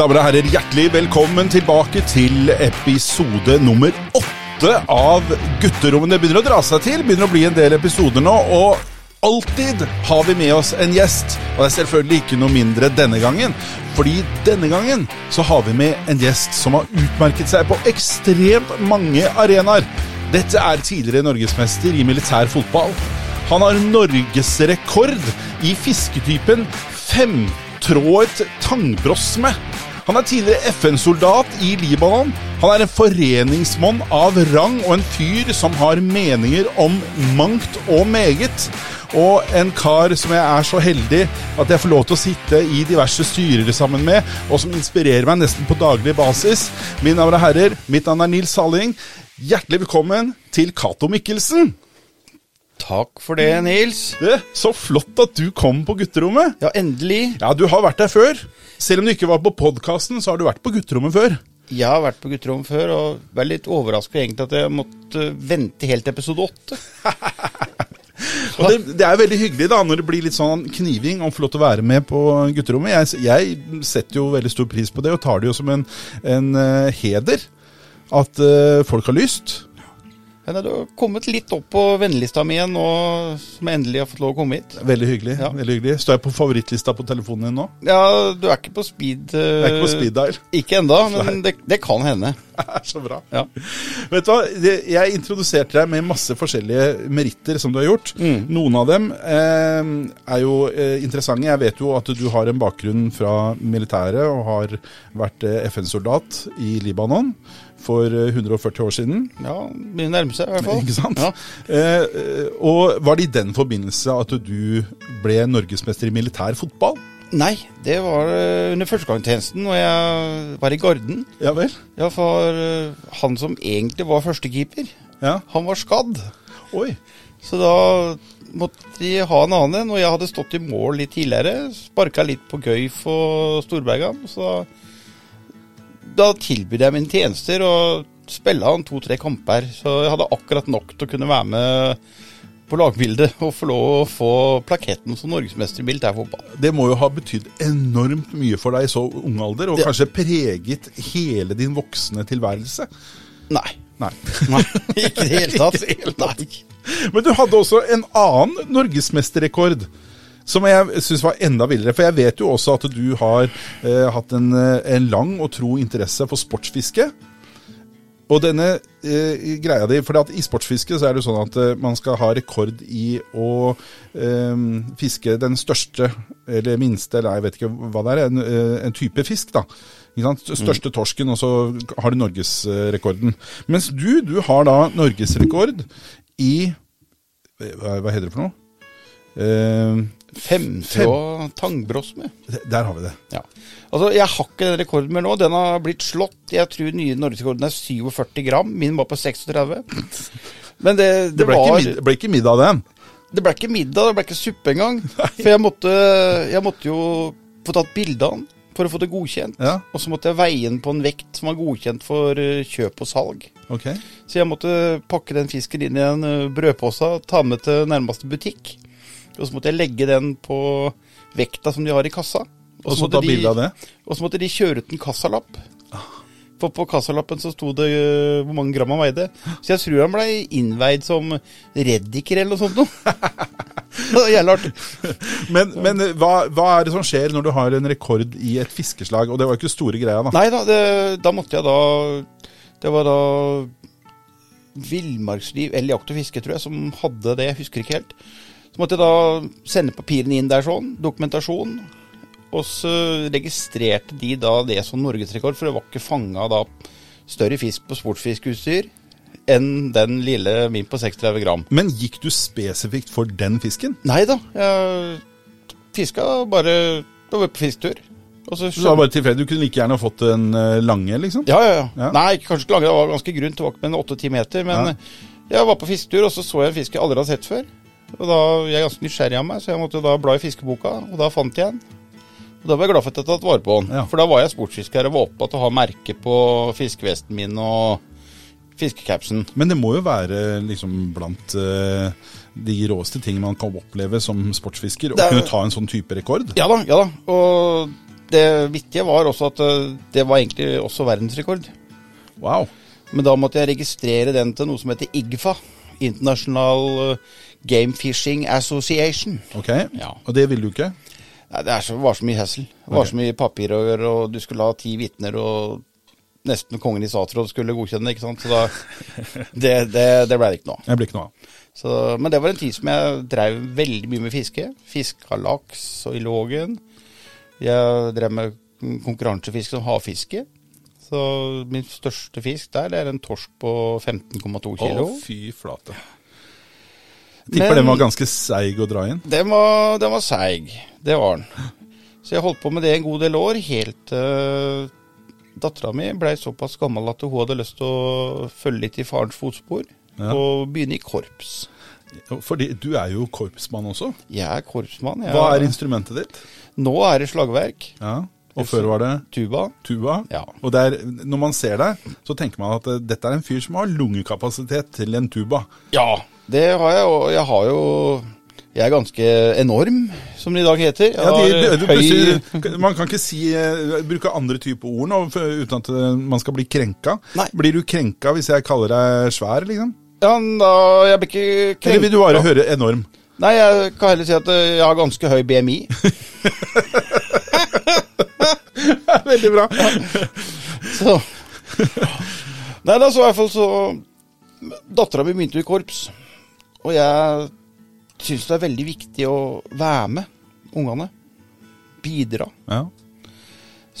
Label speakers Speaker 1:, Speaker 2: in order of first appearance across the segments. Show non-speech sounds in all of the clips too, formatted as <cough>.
Speaker 1: Damer og herrer, hjertelig velkommen tilbake til episode nummer åtte av Gutterommet. Det begynner å dra seg til, begynner å bli en del episoder nå. og Alltid har vi med oss en gjest, og det er selvfølgelig ikke noe mindre denne gangen. Fordi denne gangen så har vi med en gjest som har utmerket seg på ekstremt mange arenaer. Dette er tidligere norgesmester i militær fotball. Han har norgesrekord i fisketypen femtrådet tangbrossme. Han er tidligere FN-soldat i Libanon. Han er en foreningsmann av rang og en fyr som har meninger om mangt og meget. Og en kar som jeg er så heldig at jeg får lov til å sitte i diverse styrer sammen med, og som inspirerer meg nesten på daglig basis. Mine damer og herrer, mitt navn er Nils Salling. Hjertelig velkommen til Cato Mikkelsen.
Speaker 2: Takk for det, Nils.
Speaker 1: Det, så flott at du kom på gutterommet.
Speaker 2: Ja, endelig.
Speaker 1: Ja, du har vært der før. Selv om du ikke var på podkasten, så har du vært på gutterommet før.
Speaker 2: Jeg har vært på gutterom før, og var litt overraska egentlig at jeg måtte vente helt til episode åtte. <laughs>
Speaker 1: Og det, det, er veldig hyggelig da, når det blir litt sånn kniving å få lov til å være med på gutterommet. Jeg, jeg, setter jo veldig stor pris på det, og tar det jo som en, en uh, heder at uh, folk har lyst.
Speaker 2: Men du har kommet litt opp på vennelista mi igjen nå som jeg endelig har fått lov å komme hit.
Speaker 1: Veldig hyggelig. Ja. veldig hyggelig. Står jeg på favorittlista på telefonen din nå?
Speaker 2: Ja, du er ikke på speed uh,
Speaker 1: Jeg er ikke på speed dial.
Speaker 2: Ikke enda, <laughs> men det, det, kan hende. <laughs>
Speaker 1: Så bra. Ja. Vet du hva, jeg introduserte deg med masse forskjellige meritter som du har gjort. Mm. Noen av dem eh, er jo eh, interessante. Jeg vet jo at du har en bakgrunn fra militæret og har vært eh, FN-soldat i Libanon for 140 eh, år siden.
Speaker 2: Ja, begynner å nærme seg i hvert fall.
Speaker 1: Ikke sant? Ja. Eh, og Var det i den forbindelse at du ble norgesmester i militær fotball?
Speaker 2: Nei, det var eh, under førstegangstjenesten når jeg var i Garden.
Speaker 1: Ja vel?
Speaker 2: Ja, For uh, han som egentlig var førstekeeper,
Speaker 1: ja.
Speaker 2: han var skadd.
Speaker 1: Oi.
Speaker 2: Så da måtte de ha en annen en, og jeg hadde stått i mål litt tidligere. Sparka litt på gøy for Storbergan. Så da da tilbød jeg mine tjenester og spille han to-tre kamper. Så jeg hadde akkurat nok til å kunne være med på lagbildet og få lov å få plaketten som norgesmester i militærfotball.
Speaker 1: Det må jo ha betydd enormt mye for deg i så ung alder, og det... kanskje preget hele din voksne tilværelse?
Speaker 2: Nei.
Speaker 1: Nei.
Speaker 2: Nei. Ikke i det hele tatt. <laughs> Nei.
Speaker 1: Men du hadde også en annen norgesmesterrekord. Som jeg syns var enda villere. For jeg vet jo også at du har eh, hatt en, eh, en, lang og tro interesse for sportsfiske. Og denne eh, greia di For i sportsfiske så er det sånn at eh, man skal ha rekord i å eh, fiske den største eller minste, eller jeg vet ikke hva det er, en, eh, en type fisk. da. Største mm. torsken, og så har du norgesrekorden. Mens du, du har da norgesrekord i hva heter det for noe?
Speaker 2: Uh, Femtråd tangbrosme.
Speaker 1: Der har vi det.
Speaker 2: Ja. Altså, Jeg har ikke den rekorden mer nå. Den har blitt slått. Jeg tror nye norgesrekorden er 47 gram. Min var på 36. Men det, det,
Speaker 1: det ble,
Speaker 2: var,
Speaker 1: ikke middag, ble ikke middag av den?
Speaker 2: Det ble ikke middag, det ble ikke suppe engang. <laughs> For jeg måtte, jeg måtte jo få tatt bilde av den for å få det godkjent.
Speaker 1: Ja.
Speaker 2: Og så måtte jeg veie den på en vekt som var godkjent for eh, kjøp og salg.
Speaker 1: Okay.
Speaker 2: Så jeg måtte pakke den fisken inn i en eh, brødpose, ta med til nærmeste butikk. Og så måtte jeg legge den på vekta som de har i kassa.
Speaker 1: Og så
Speaker 2: så måtte de kjøre ut en kassalapp. For på kassalappen så sto det uh, hvor mange gram han veide. Så jeg tror han ble innveid som reddiker eller noe sånt noe. <laughs> Jævlig artig.
Speaker 1: Men, men hva, hva, er det som skjer når du har en rekord i et fiskeslag? Og det var jo ikke store greia, da?
Speaker 2: Nei da, det, da måtte jeg da Det var da Villmarksliv eller Jakt og fiske, tror jeg, som hadde det. Jeg husker ikke helt. Så måtte jeg da sende papirene inn der sånn, dokumentasjon. Og så registrerte de da det som norgesrekord, for det var ikke fanga da større fisk på sportsfiskeutstyr enn den lille min på 36 gram.
Speaker 1: Men gikk du spesifikt for den fisken?
Speaker 2: Nei da. Jeg fiska bare Det var på fisketur.
Speaker 1: Så, så du var bare tilfeldig? Du kunne like gjerne fått en eh, lange, liksom?
Speaker 2: Ja, ja, ja. ja. Nei, kanskje ikke lange. Det var ganske grunt. Det var ikke med en åtte-ti meter. Men ja. jeg var på fisketur, og så så jeg en fisk jeg aldri hadde sett før. Og da, Jeg er ganske nysgjerrig av meg, så jeg måtte da bla i fiskeboka, og da fant jeg en. Og Da var jeg glad for at jeg tatt vare på den. Ja. For da var jeg sportsfisker og var opptatt av å ha merke på fiskevesten min og fiskecapsen.
Speaker 1: Men det må jo være liksom blant uh, de råeste ting man kan oppleve som sportsfisker, å kunne ta en sånn type rekord?
Speaker 2: Ja da, ja da. Og det vittige var også at eh, det var egentlig også verdensrekord.
Speaker 1: Wow.
Speaker 2: Men da måtte jeg registrere den til noe som heter IGFA. Internasjonal eh, Game Fishing Association.
Speaker 1: Ok.
Speaker 2: Ja.
Speaker 1: Og det vil du ikke?
Speaker 2: Nei, det er så, var så mye hessel. Det var
Speaker 1: okay.
Speaker 2: så mye papir å gjøre, og du skulle ha ti vitner, og nesten kongen i statsråd skulle godkjenne det, ikke sant. Så da Det, det, det ble det ikke noe av.
Speaker 1: Det ble ikke noe av.
Speaker 2: Så, men det var en tid som jeg drev veldig mye med fiske. Fiska laks og i lågen. Jeg drev med konkurransefiske som havfiske. Så min største fisk der, det er en torsk på 15,2 kilo.
Speaker 1: Å, fy flate. Jeg tipper
Speaker 2: Men-
Speaker 1: den var ganske seig å dra inn.
Speaker 2: Den var, den var seig. Det var den. Så jeg holdt på med det en god del år, helt til dattera mi blei såpass gammel at hun hadde lyst til å følge litt i farens fotspor.
Speaker 1: Ja.
Speaker 2: Og begynne i korps.
Speaker 1: Fordi du er jo korpsmann også.
Speaker 2: Jeg er korpsmann. Jeg,
Speaker 1: Hva er instrumentet ditt?
Speaker 2: Nå er det slagverk.
Speaker 1: Ja. Og før var det
Speaker 2: Tuba.
Speaker 1: tuba.
Speaker 2: Ja.
Speaker 1: Og det er, når man ser deg, så tenker man at eh, dette er en fyr som har lungekapasitet til en tuba.
Speaker 2: Ja, det har jeg. Og jeg har jo Jeg er ganske enorm, som det i dag heter.
Speaker 1: Ja, de, du, plutselig- man kan ikke si, eh, bruke andre typer ord nå uten at eh, man skal bli krenka.
Speaker 2: Nei.
Speaker 1: Blir du krenka hvis jeg kaller deg svær, liksom?
Speaker 2: Ja, da Jeg blir ikke krenka.
Speaker 1: Eller vil du bare høre enorm?
Speaker 2: Nei, jeg kan heller si at eh, jeg har ganske høy BMI. <laughs>
Speaker 1: Veldig bra.
Speaker 2: Så Nei da, så i hvert fall så Dattera mi begynte i korps. Og jeg syns det er veldig viktig å være med ungene. Bidra.
Speaker 1: Ja.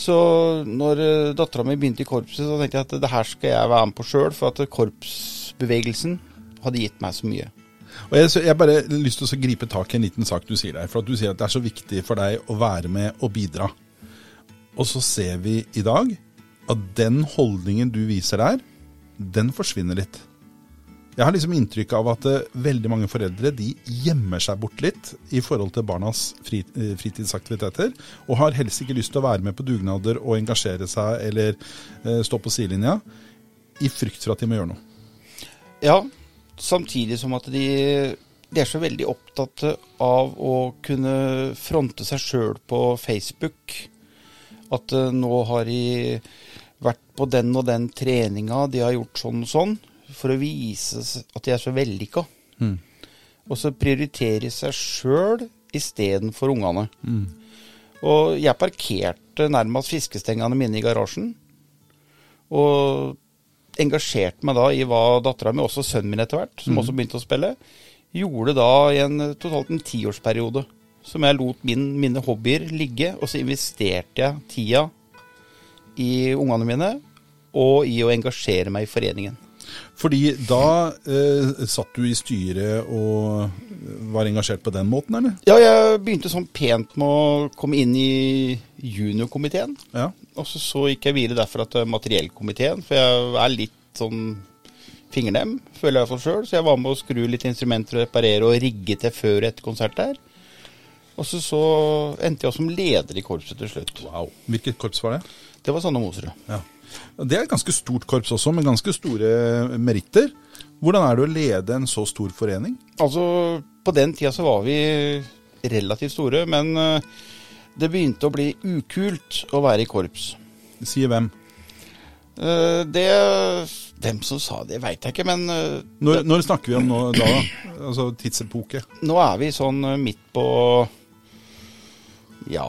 Speaker 2: Så når uh, dattera mi begynte i korpset, så tenkte jeg at det her skal jeg være med på sjøl, for at korpsbevegelsen hadde gitt meg så mye.
Speaker 1: Og jeg, har jeg bare lyst til å gripe tak i en liten sak du sier der. For at du sier at det er så viktig for deg å være med og bidra. Og så ser vi i dag at den holdningen du viser der, den forsvinner litt. Jeg har liksom inntrykk av at eh, veldig mange foreldre de gjemmer seg bort litt i forhold til barnas eh, fritidsaktiviteter, og har helst ikke lyst til å være med på dugnader og engasjere seg eller eh, stå på sidelinja, i frykt for at de må gjøre noe.
Speaker 2: Ja, samtidig som at de, de er så veldig opptatt av å kunne fronte seg sjøl på Facebook. At nå har de vært på den og den treninga, de har gjort sånn og sånn, for å vise at de er så vellykka. Og så prioritere seg sjøl istedenfor ungene. Og jeg parkerte nærmest fiskestengene mine i garasjen. Og engasjerte meg da i hva dattera mi, også sønnen min etter hvert, som også begynte å spille, gjorde da i en totalt en tiårsperiode. Som jeg lot min, mine hobbyer ligge, og så investerte jeg tida i ungene mine og i å engasjere meg i foreningen.
Speaker 1: Fordi da eh, satt du i styret og var engasjert på den måten, eller?
Speaker 2: Ja, jeg begynte sånn pent med å komme inn i juniorkomiteen.
Speaker 1: Ja.
Speaker 2: Og så, så gikk jeg videre derfra til materiellkomiteen, for jeg er litt sånn fingernem, føler jeg for sjøl. Så jeg var med å skru litt instrumenter og reparere og rigge til før et konsert der. Og så, så endte jeg som leder i korpset til slutt.
Speaker 1: Wow. Hvilket korps var det?
Speaker 2: Det var Sanne Moserud.
Speaker 1: Ja. Det er et ganske stort korps også, med ganske store meritter. Hvordan er det å lede en så stor forening?
Speaker 2: Altså, på den tida så var vi relativt store, men eh, det begynte å bli ukult å være i korps.
Speaker 1: Sier hvem?
Speaker 2: Eh, Det Hvem som sa det, veit jeg ikke, men eh,
Speaker 1: Når, når snakker vi om nå da? Altså tidsepoke?
Speaker 2: nå er vi sånn midt på Ja,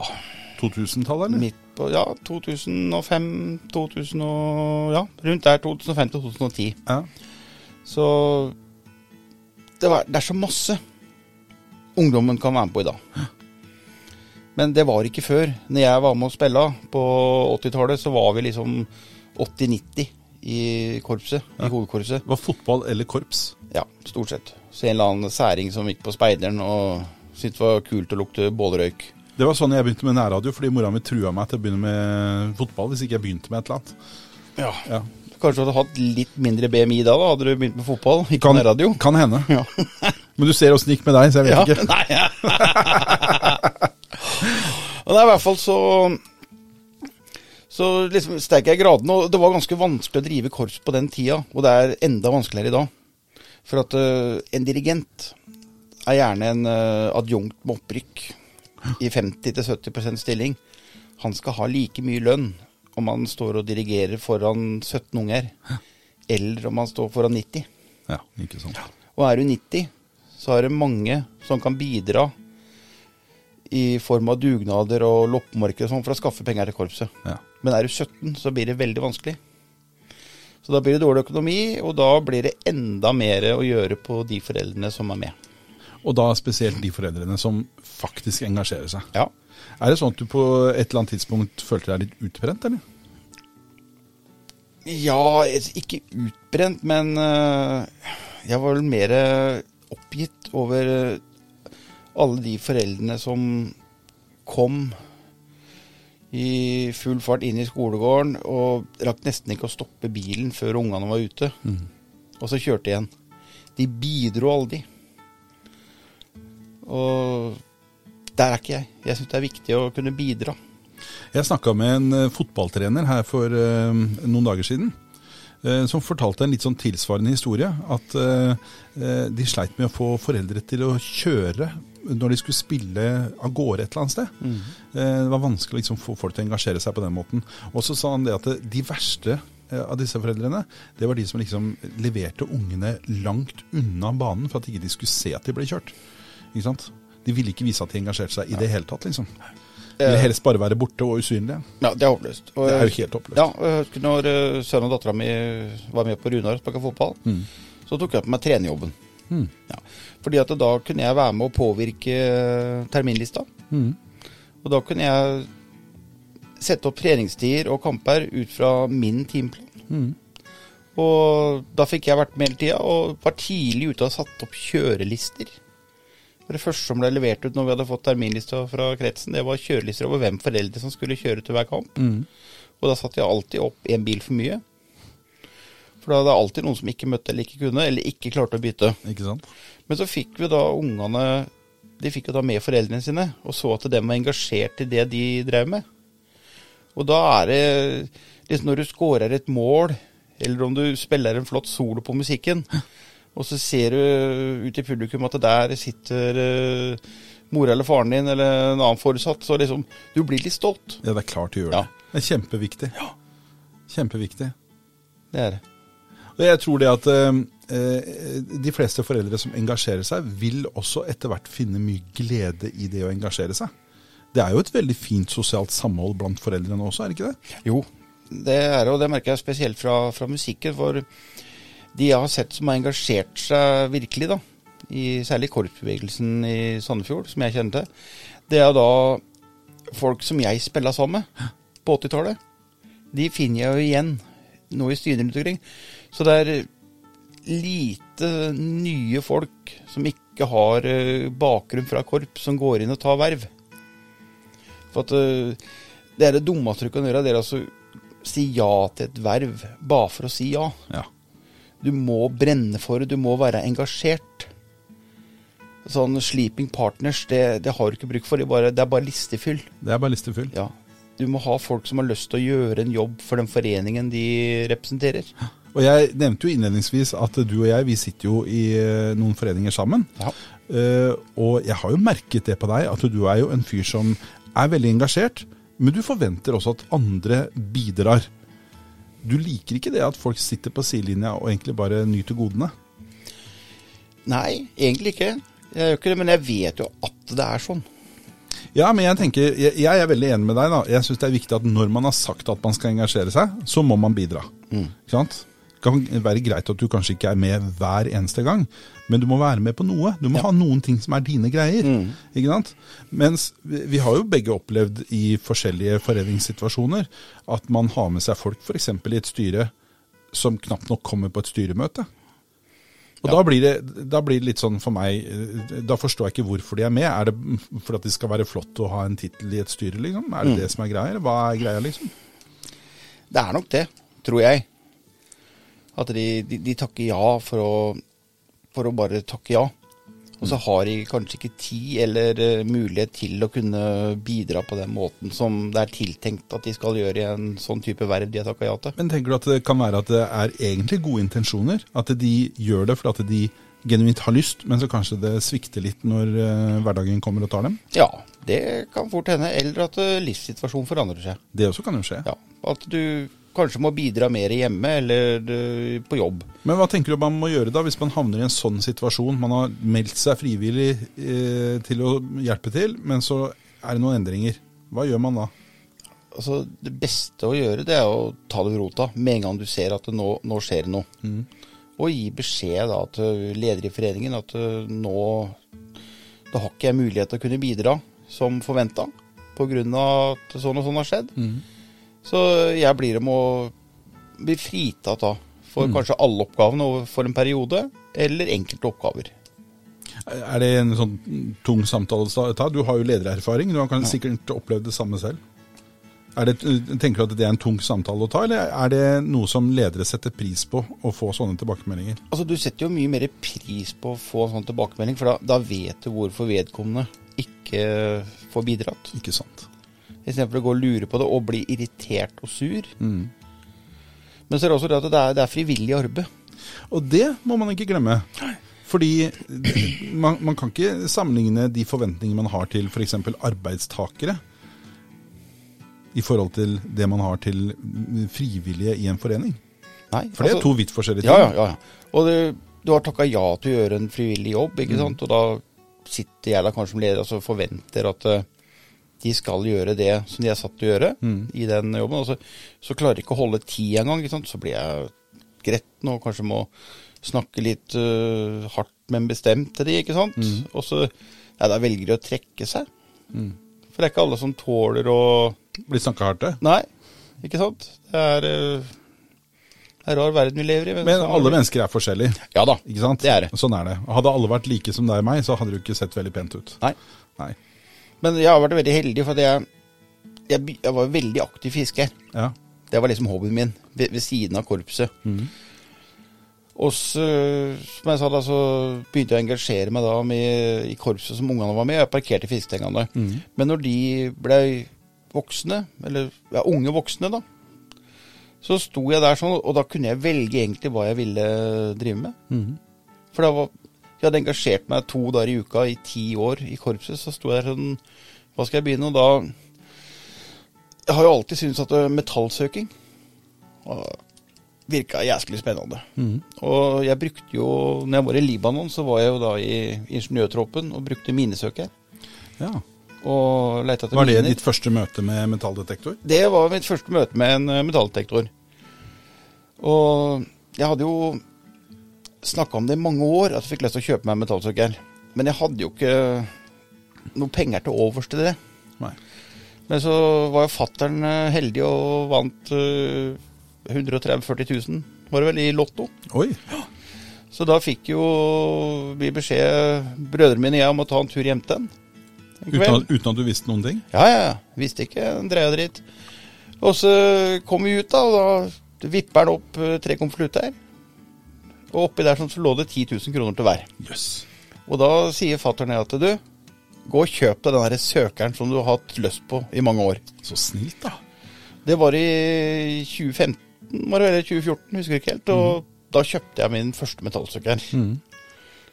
Speaker 1: 2000-tallet, eller?
Speaker 2: midt på ja, 2005 2000 og, Ja, rundt der 2005-2010.
Speaker 1: Ja.
Speaker 2: Så det, var, det er så masse ungdommen kan være med på i dag. Men det var ikke før. Når jeg var med og spilla på 80-tallet, så var vi liksom 80-90 i korpset. I hovedkorpset.
Speaker 1: Var fotball eller korps?
Speaker 2: Ja, stort sett. Så en eller annen særing som gikk på speideren og syntes det var kult å lukte bålrøyk.
Speaker 1: Det var sånn jeg begynte med nærradio, fordi mora mi trua meg til å begynne med fotball hvis ikke jeg begynte med et eller annet.
Speaker 2: Ja.
Speaker 1: Ja.
Speaker 2: Kanskje du hadde hatt litt mindre BMI da, da hadde du begynt med fotball, ikke
Speaker 1: Kan,
Speaker 2: nærradio
Speaker 1: kan hende.
Speaker 2: Ja. <laughs>
Speaker 1: Men du ser åssen det gikk med deg, så jeg vet ikke. <laughs>
Speaker 2: nei, ja. <laughs> Det er i hvert fall så Så liksom steg jeg gradene, og det var ganske vanskelig å drive korps på den tida. Og det er enda vanskeligere i dag. For at uh, en dirigent er gjerne en uh, adjunkt med opprykk i 50-70% stilling. han skal ha like mye lønn om han står og dirigerer foran 17 unger, eller om han står foran 90.
Speaker 1: Ja, ikke sant.
Speaker 2: Og er du 90, så er det mange som kan bidra i form av dugnader og loppemarked og sånn for å skaffe penger til korpset.
Speaker 1: Ja.
Speaker 2: Men er du 17, så blir det veldig vanskelig. Så da blir det dårlig økonomi, og da blir det enda mer å gjøre på de foreldrene som er med.
Speaker 1: Og da spesielt de foreldrene som faktisk engasjerer seg.
Speaker 2: Ja.
Speaker 1: Er det sånn at du på et eller annet tidspunkt følte deg litt utbrent, eller?
Speaker 2: Ja, ikke utbrent, men øh, jeg var vel mer oppgitt over øh, alle de foreldrene som kom i full fart inn i skolegården og rakk nesten ikke å stoppe bilen før ungene var ute. Og så kjørte igjen. De bidro aldri. Og der er ikke jeg. Jeg syns det er viktig å kunne bidra.
Speaker 1: Jeg snakka med en eh, fotballtrener her for eh, noen dager siden. eh, som fortalte en litt sånn tilsvarende historie. At de sleit med å få foreldre til å kjøre når de skulle spille av gårde et eller annet sted. Eh, det var vanskelig å liksom, få folk til å engasjere seg på den måten. Og så sa han det at de verste av disse foreldrene, det var de som liksom leverte ungene langt unna banen for at ikke de skulle se at de ble kjørt. Ikke sant? De ville ikke vise at de engasjerte seg i det hele tatt, liksom. De ville helst bare være borte og usynlige.
Speaker 2: Ja, det er håpløst. Og
Speaker 1: Det er jo helt håpløst.
Speaker 2: Ja, jeg husker når eh, sønnen og dattera mi var med på Runar og spilte fotball, så tok jeg på meg trenerjobben.
Speaker 1: Mm.
Speaker 2: Ja. Fordi at da kunne jeg være med å påvirke eh, terminlista.
Speaker 1: Mm.
Speaker 2: Og da kunne jeg sette opp treningstider og kamper ut fra min timeplan.
Speaker 1: Mm.
Speaker 2: Og da fikk jeg vært med hele tida, og var tidlig ute og satt opp kjørelister. Det første som ble levert ut når vi hadde fått terminlista fra kretsen, det var kjørelister over hvem foreldre som skulle kjøre til hver kamp.
Speaker 1: Mm.
Speaker 2: Og da satt jeg alltid opp én bil for mye. For da hadde det alltid noen som ikke møtte eller ikke kunne, eller ikke klarte å bytte.
Speaker 1: Ikke sant?
Speaker 2: Men så fikk vi da ungene De fikk jo da med foreldrene sine, og så at de var engasjert i det de drev med. Og da er det liksom når du scorer et mål, eller om du spiller en flott solo på musikken, <laughs> og så ser du ut i publikum at der sitter uh, mora eller faren din eller en annen foresatt, så liksom Du blir litt stolt.
Speaker 1: Ja, det er klart du gjør
Speaker 2: Ja.
Speaker 1: det. Det er kjempeviktig. Ja. Kjempeviktig.
Speaker 2: Det er det.
Speaker 1: Og jeg tror det at eh, eh, de fleste foreldre som engasjerer seg, vil også etter hvert finne mye glede i det å engasjere seg. Det er jo et veldig fint sosialt samhold blant foreldrene også, er det ikke det?
Speaker 2: Jo, det er det, og det merker jeg spesielt fra, fra musikken. For de jeg har sett som har engasjert seg virkelig, da, i særlig korpsbevegelsen i Sandefjord, som jeg kjenner til, det er da folk som jeg spilla sammen med på 80-tallet. De finner jeg jo igjen nå i styrene rundt omkring. Så det er lite nye folk som ikke har eh, bakgrunn fra korps, som går inn og tar verv. For at eh, det er det dummeste du kan gjøre, det er altså si ja til et verv bare for å si ja.
Speaker 1: Ja.
Speaker 2: Du må brenne for det, du må være engasjert. Sånn sleeping partners, det, det har du ikke bruk for, det er bare, det er bare listefyll.
Speaker 1: Det er bare listefyll.
Speaker 2: Ja. Du må ha folk som har lyst til å gjøre en jobb for den foreningen de representerer.
Speaker 1: Og jeg nevnte jo innledningsvis at du og jeg, vi sitter jo i eh, noen foreninger sammen.
Speaker 2: Ja.
Speaker 1: Uh, og jeg har jo merket det på deg, at du er jo en fyr som er veldig engasjert, men du forventer også at andre bidrar. Du liker ikke det at folk sitter på sidelinja og egentlig bare nyter godene?
Speaker 2: Nei, egentlig ikke. Jeg gjør ikke det, men jeg vet jo at det er sånn.
Speaker 1: Ja, men jeg tenker, jeg, jeg er veldig enig med deg. da. Jeg syns det er viktig at når man har sagt at man skal engasjere seg, så må man bidra. Ikke sant? Det kan være greit at du kanskje ikke er med hver eneste gang, men du må være med på noe. Du må ha noen ting som er dine greier. ikke sant? Mens vi, har jo begge opplevd i forskjellige foreningssituasjoner at man har med seg folk f.eks. i et styre som knapt nok kommer på et styremøte. Og da, blir det, da blir det litt sånn for meg eh, Da forstår jeg ikke hvorfor de er med. Er det for at det skal være flott å ha en tittel i et styre, liksom? Er det det som er greia, eller hva er greia, liksom?
Speaker 2: Det er nok det, tror jeg. At de, de, de takker ja for å, for å bare takke ja. Og så har de kanskje ikke tid eller eh, mulighet til å kunne bidra på den måten som det er tiltenkt at de skal gjøre i en sånn type verv de har takka ja til.
Speaker 1: Men tenker du at det kan være at det er egentlig gode intensjoner? At de gjør det fordi de genuint har lyst, men så kanskje det svikter litt når eh, hverdagen kommer og tar dem.
Speaker 2: Ja, det kan fort hende. Eller at eh, livssituasjonen forandrer seg.
Speaker 1: Det også kan jo skje.
Speaker 2: Ja, At du kanskje må bidra mer hjemme eller eh, på jobb.
Speaker 1: Men hva tenker du man må gjøre da, hvis man havner i en sånn situasjon? Man har meldt seg frivillig eh, til å hjelpe til, men så er det noen endringer. Hva gjør man da?
Speaker 2: Altså, Det beste å gjøre det er å ta det ved rota med en gang du ser at det nå, nå skjer noe. noe. Og gi beskjed da til leder i foreningen at eh, nå da har ikke jeg mulighet til å kunne bidra som forventa pga. at sånn og sånn har skjedd. Så jeg blir med å bli fritatt da for kanskje alle oppgavene for en periode, eller enkelte oppgaver.
Speaker 1: Er det en sånn tung samtale å ta? Du har jo ledererfaring, du har kanskje sikkert opplevd det samme selv. Er det, tenker du at det er en tung samtale å ta, eller er det noe som ledere setter pris på, å få sånne tilbakemeldinger?
Speaker 2: Altså, Du setter jo mye mer pris på å få sånn tilbakemelding, for da, da vet du hvorfor vedkommende ikke får bidratt.
Speaker 1: Ikke sant?
Speaker 2: Istedenfor å gå og lure på det og bli irritert og sur. Men så er det også det at det er, det er frivillig arbeid.
Speaker 1: Og det må man ikke glemme. Fordi man, man kan ikke sammenligne de forventningene man har til f.eks. arbeidstakere, i forhold til det man har til frivillige i en forening.
Speaker 2: Nei,
Speaker 1: For det er
Speaker 2: altså-
Speaker 1: to vidt forskjellige ting.
Speaker 2: Ja, ja, ja. Og det, du har takka ja til å gjøre en frivillig jobb, ikke sant. Og da sitter jeg da kanskje som leder og altså forventer at eh, de skal gjøre det som de er satt til å gjøre i den jobben. Og så, så klarer de ikke å holde tid engang. Så blir jeg gretten og kanskje må snakke litt uh, hardt, men bestemt til de, ikke sant. Og så ja, da velger de å trekke seg. For det er ikke alle som tåler å
Speaker 1: Blir snakka hardt til.
Speaker 2: Nei, ikke sant. Det er, uh, det er rar verden vi lever i.
Speaker 1: Men
Speaker 2: er
Speaker 1: alle mennesker er forskjellige.
Speaker 2: Ja da. Det er det.
Speaker 1: Sånn er det. Hadde alle vært like som deg og meg, så hadde du ikke sett veldig pent ut.
Speaker 2: Nei.
Speaker 1: Nei.
Speaker 2: Men jeg har vært veldig heldig, for jeg, jeg, jeg var veldig aktiv fisker.
Speaker 1: Ja.
Speaker 2: Det var liksom hobbyen min, ved, ved siden av korpset. Og så, som jeg sa da, så begynte jeg å engasjere meg da med, i korpset som ungene var med. Jeg parkerte fiskestengene. Men når de ble voksne, eller ja, unge voksne, da, så sto jeg der sånn, og da kunne jeg velge egentlig hva jeg ville drive med. For det var, jeg hadde engasjert meg to dager i uka i ti år i korpset, så sto jeg der sånn Hva skal jeg begynne? Og da Jeg har jo alltid syntes at eh, metallsøking og virka jæsklig spennende. Og jeg brukte jo Når jeg var i Libanon, så var jeg jo da i ingeniørtroppen og brukte minesøker.
Speaker 1: ja.
Speaker 2: Og leita etter
Speaker 1: Var det
Speaker 2: miner.
Speaker 1: ditt første møte med metalldetektor?
Speaker 2: Det var mitt første møte med en eh, metalldetektor. Og jeg hadde jo snakka om det i mange år, at jeg fikk lyst til å kjøpe meg en metallsøker. Men jeg hadde jo ikke noe penger til overs til det.
Speaker 1: Nei.
Speaker 2: Men så var jo fattern heldig og vant eh, 130 000-40 000, var det vel, i Lotto.
Speaker 1: Oi.
Speaker 2: Så da fikk jo vi beskjed, brødrene mine og jeg, om å ta en tur hjem til den.
Speaker 1: Uten uten at du visste noen ting?
Speaker 2: Ja, ja, ja. Visste ikke en dreia dritt. Og så kom vi ut, da, og da vipper han opp eh, tre konvolutter. Og oppi der så lå det 10 000 kroner til hver.
Speaker 1: Yes.
Speaker 2: Og da sier fatter'n at du, gå og kjøp deg den der søkeren som du har hatt lyst på i mange år.
Speaker 1: Så snilt, da.
Speaker 2: Det var i 2015, var det, eller 2014, husker ikke helt. Og da kjøpte jeg min første metallsøker.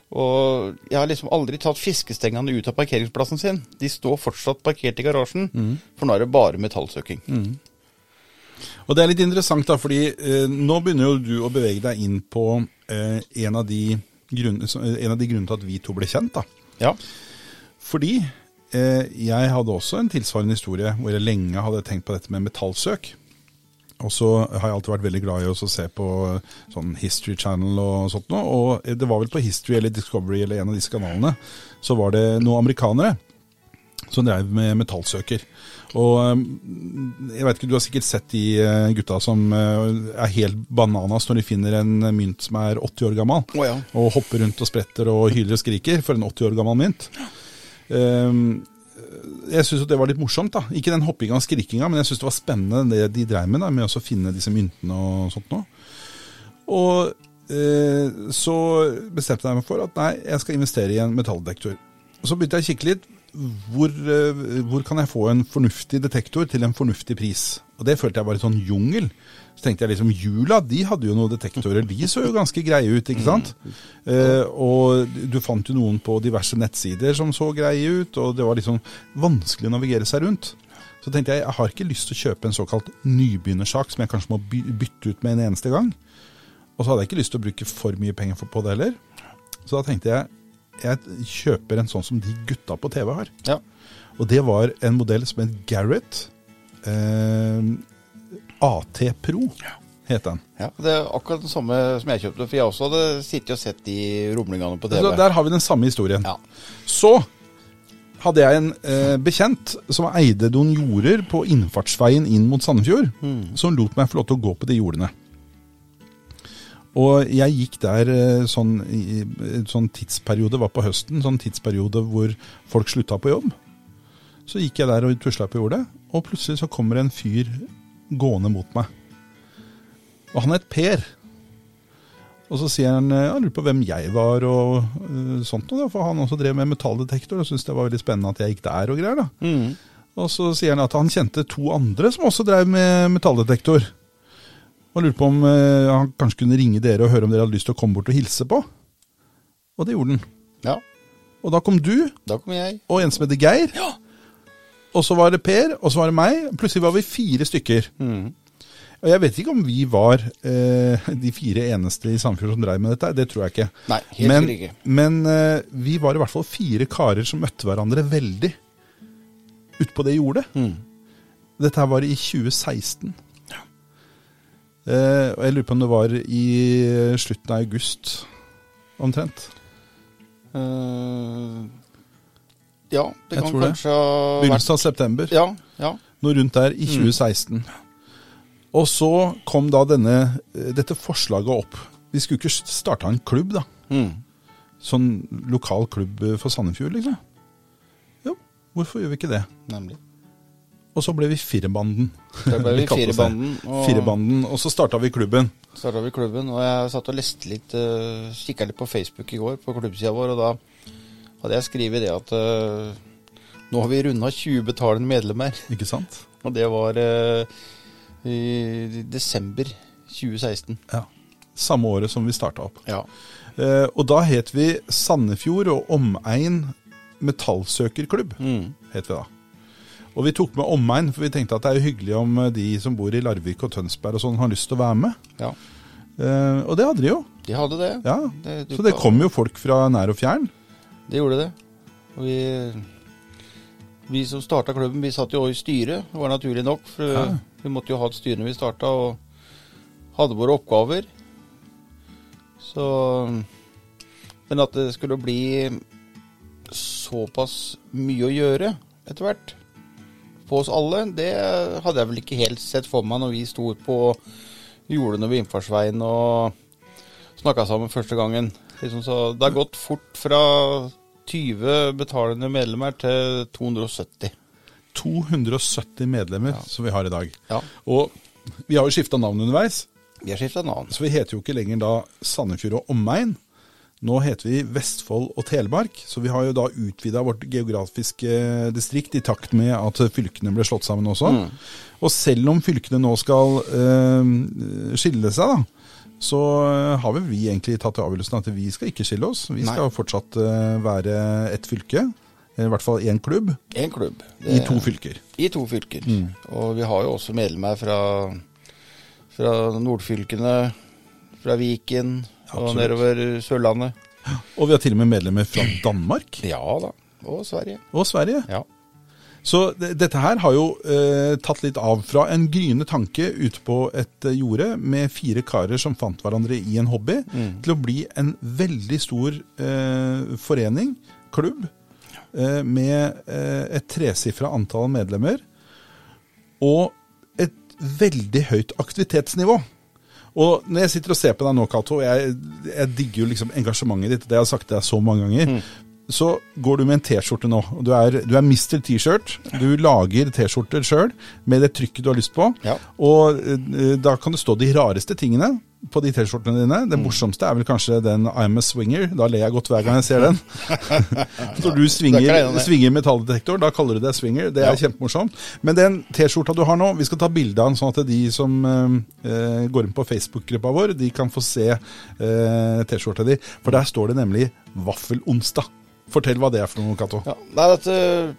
Speaker 2: Og jeg har liksom aldri tatt fiskestengene ut av parkeringsplassen sin. De står fortsatt parkert i garasjen, for nå er det bare metallsøking.
Speaker 1: Og det er litt interessant, da, fordi eh, nå begynner jo du å bevege deg inn på eh, en, av de grunn, så- eh, en av de grunnene til at vi to ble kjent. da.
Speaker 2: Ja.
Speaker 1: Fordi eh, jeg hadde også en tilsvarende historie hvor jeg lenge hadde tenkt på dette med metallsøk. Og så har jeg alltid vært veldig glad i å se på sånn History Channel og sånt noe. Og det var vel på History eller Discovery eller en av disse kanalene, så var det noen amerikanere som drev med metallsøker. Og um, jeg vet ikke, du har sikkert sett de eh, gutta som eh, er helt bananas når de finner en mynt som er 80 år gammel
Speaker 2: oh, ja.
Speaker 1: og hopper rundt og spretter og hyler og skriker for en 80 år gammel mynt. Ehm, jeg syns det var litt morsomt. da. Ikke den hoppinga og skrikinga, men jeg syns det var spennende det de dreiv med, da, med å finne disse myntene og sånt noe. Og eh, så bestemte jeg meg for at nei, jeg skal investere i en metalldetektor. Så begynte jeg å kikke litt. Hvor, eh, hvor kan jeg få en fornuftig detektor til en fornuftig pris? Og det følte jeg var litt sånn jungel. Så tenkte jeg liksom Jula, de hadde jo noen detektorer. De så jo ganske greie ut, ikke sant? Eh, og du fant jo noen på diverse nettsider som så greie ut, og det var liksom vanskelig å navigere seg rundt. Så tenkte jeg jeg har ikke lyst til å kjøpe en såkalt nybegynnersak som jeg kanskje må bytte ut med en eneste gang. Og så hadde jeg ikke lyst til å bruke for mye penger på det heller. Så da tenkte jeg jeg kjøper en sånn som de gutta på TV har.
Speaker 2: Ja.
Speaker 1: Og det var en modell som het Garrett. Eh, AT Pro het den.
Speaker 2: Ja, Det er akkurat den samme som jeg kjøpte, for jeg også hadde sittet og sett de rumlingene på TV.
Speaker 1: Så der har vi den samme historien.
Speaker 2: Ja.
Speaker 1: Så hadde jeg en eh, bekjent som eide noen jorder på innfartsveien inn mot Sandefjord, som lot meg få lov til å gå på de jordene. Og jeg gikk der eh, sånn i sånn tidsperiode, var på høsten, sånn tidsperiode hvor folk slutta på jobb. Så gikk jeg der og tusla på jordet, og plutselig så kommer en fyr gående mot meg. Og han het Per. Og så sier han eh, han lurer på hvem jeg var og uh, sånt noe, da, for han også drev med metalldetektor og syntes det var veldig spennende at jeg gikk der og greier. da.
Speaker 2: Mm.
Speaker 1: Og så sier han at han kjente to andre som også drev med metalldetektor. Og lurte på om eh, han kanskje kunne ringe dere og høre om dere hadde lyst til å komme bort og hilse på. Og det gjorde han.
Speaker 2: Ja,
Speaker 1: Og da kom du
Speaker 2: da kom jeg.
Speaker 1: og en som heter Geir.
Speaker 2: Ja.
Speaker 1: Og så var det Per, og så var det meg. Plutselig var vi fire stykker.
Speaker 2: Mm.
Speaker 1: Og jeg vet ikke om vi var eh, de fire eneste i Sandefjord som dreiv med dette. Det tror jeg ikke.
Speaker 2: Nei, helt
Speaker 1: men,
Speaker 2: sikkert ikke.
Speaker 1: Men eh, vi var i hvert fall fire karer som møtte hverandre veldig utpå det jordet.
Speaker 2: Mm.
Speaker 1: Dette her var i 2016. Eh, og jeg lurer på om det var i slutten av august omtrent.
Speaker 2: Eh, ja, det
Speaker 1: Jeg
Speaker 2: kan
Speaker 1: tror det.
Speaker 2: kanskje ha vært
Speaker 1: Begynnelsen av september.
Speaker 2: Ja, ja.
Speaker 1: Noe rundt der i 2016. Og så kom da denne, eh, dette forslaget opp. Vi skulle ikke starta en klubb, da.
Speaker 2: Mm.
Speaker 1: Sånn lokal klubb eh, for Sandefjord, liksom. Jo, hvorfor gjør vi ikke det?
Speaker 2: Nemlig.
Speaker 1: Og så ble vi Firebanden.
Speaker 2: Da ble vi. <laughs> Firebanden, og-
Speaker 1: Firebanden, og så starta vi klubben.
Speaker 2: starta vi klubben, og jeg satt og leste litt, uh, kikka litt på Facebook i går, på klubbsida vår, og da hadde jeg skrevet det at uh, nå har vi runda 20 betalende medlemmer.
Speaker 1: Ikke sant? <laughs>
Speaker 2: Og det var uh, i desember 2016.
Speaker 1: Ja. Samme året som vi starta opp.
Speaker 2: Ja.
Speaker 1: Uh, og da het vi Sandefjord og Omegn Metallsøkerklubb.
Speaker 2: Mm.
Speaker 1: het vi da. Og vi tok med omegn, for vi tenkte at det er jo hyggelig om eh, de som bor i Larvik og Tønsberg og sånn har lyst til å være med.
Speaker 2: ja.
Speaker 1: Eh, og det hadde de jo.
Speaker 2: De hadde det.
Speaker 1: Ja.
Speaker 2: Det
Speaker 1: Så det kom jo folk fra nær og fjern.
Speaker 2: Det gjorde det. Og vi, vi som starta klubben, vi satt jo i styret. Det var naturlig nok. For
Speaker 1: Ja.
Speaker 2: vi måtte jo ha et styre når vi starta, og hadde våre oppgaver. Så Men at det skulle bli såpass mye å gjøre etter hvert på oss alle, det hadde jeg vel ikke helt sett for meg når vi sto på jordene ved innfartsveien og snakka sammen første gangen. Liksom så det har gått fort fra 20 betalende medlemmer til 270.
Speaker 1: 270 medlemmer som vi har i dag.
Speaker 2: Ja.
Speaker 1: Og vi har jo skifta navn underveis,
Speaker 2: Vi har skifta navn.
Speaker 1: så vi heter jo ikke lenger da Sandefjord og omegn. Nå heter vi Vestfold og Telemark, så vi har jo da utvida vårt geografiske distrikt i takt med at fylkene ble slått sammen også. Og selv om fylkene nå skal øh, skille seg, da, så har vel vi egentlig tatt avgjørelsen at vi skal ikke skille oss. Vi
Speaker 2: Nei.
Speaker 1: skal fortsatt øh, være ett fylke, i hvert fall én klubb,
Speaker 2: En klubb.
Speaker 1: i to fylker.
Speaker 2: I to fylker. Og vi har jo også medlemmer fra, fra nordfylkene, fra Viken og
Speaker 1: Absolutt.
Speaker 2: nedover Sørlandet.
Speaker 1: Og vi har til og med medlemmer fra Danmark <clears throat>
Speaker 2: Ja da. Og Sverige.
Speaker 1: og Sverige.
Speaker 2: Ja.
Speaker 1: Så dette her har jo eh, tatt litt av fra en gryende tanke ute på et eh, jorde med fire karer som fant hverandre i en hobby, til å bli en veldig stor eh, forening, klubb, eh, med eh, et tresifra antall medlemmer og et veldig høyt aktivitetsnivå. Og når jeg sitter og ser på deg nå, Cato, jeg, jeg digger jo liksom engasjementet ditt, det har jeg sagt til deg så mange ganger. Så går du med en T-skjorte nå. Du er, du er Mr. T-shirt. Du lager T-skjorter sjøl med det trykket du har lyst på.
Speaker 2: Ja.
Speaker 1: Og eh, da kan det stå de rareste tingene. På de T-skjortene dine. Det morsomste er vel kanskje den I'm a swinger. Da ler jeg godt hver gang jeg ser den. <laughs> Når du
Speaker 2: er
Speaker 1: svinger, svinger metalldetektor, da kaller du det swinger. Det er
Speaker 2: Ja.
Speaker 1: kjempemorsomt. Men den T-skjorta du har nå, vi skal ta bilde av den sånn at de som eh, går inn på Facebook-gruppa vår, de kan få se eh, T-skjorta di. For der står det nemlig Vaffelonsdag. Fortell hva det er for noe, Cato.
Speaker 2: Ja, at, eh,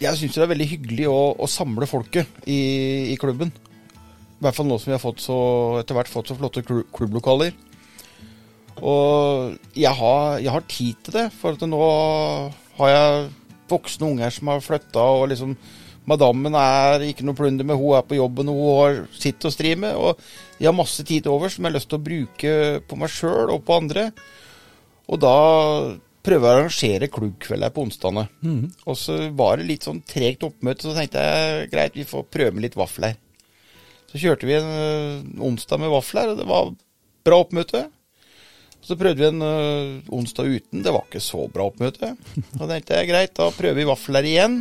Speaker 2: jeg syns det er veldig hyggelig å, å samle folket i, i klubben. I hvert fall nå som vi har fått så, etter hvert fått så flotte klubblokaler. Og jeg har, jeg har tid til det, for at nå har jeg voksne unger som har flytta, og liksom Madammen er ikke noe plunder med, hun er på jobben og hun har sitt å stri med. Og jeg har masse tid over som jeg har lyst til å bruke på meg sjøl og på andre. Og da prøver jeg å arrangere klubbkvelder på onsdagene. Og så var det litt sånn tregt oppmøte, så tenkte jeg greit, vi får prøve med litt vafler. Så kjørte vi en onsdag med vafler, og det var bra oppmøte. Så prøvde vi en onsdag uten, det var ikke så bra oppmøte. Da tenkte jeg greit, da prøver vi vafler igjen.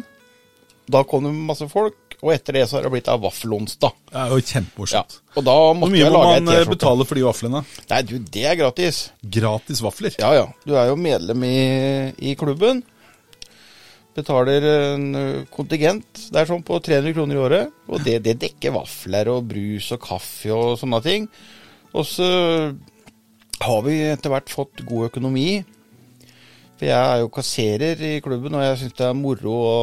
Speaker 2: Da kom det masse folk, og etter det så har det blitt av vaffelonsdag.
Speaker 1: Det er jo
Speaker 2: Ja,
Speaker 1: kjempemorsomt.
Speaker 2: og da
Speaker 1: Hvor mye
Speaker 2: jeg
Speaker 1: må man eh, betale for de vaflene?
Speaker 2: Nei, du, det er gratis.
Speaker 1: Gratis vafler.
Speaker 2: Ja, ja. Du er jo medlem i, i klubben. Betaler en kontingent. Det er sånn på 300 kroner i året. Og det, det dekker vafler og brus og kaffe og sånne ting. Og så har vi etter hvert fått god økonomi. For jeg er jo kasserer i klubben, og jeg syns det er moro å,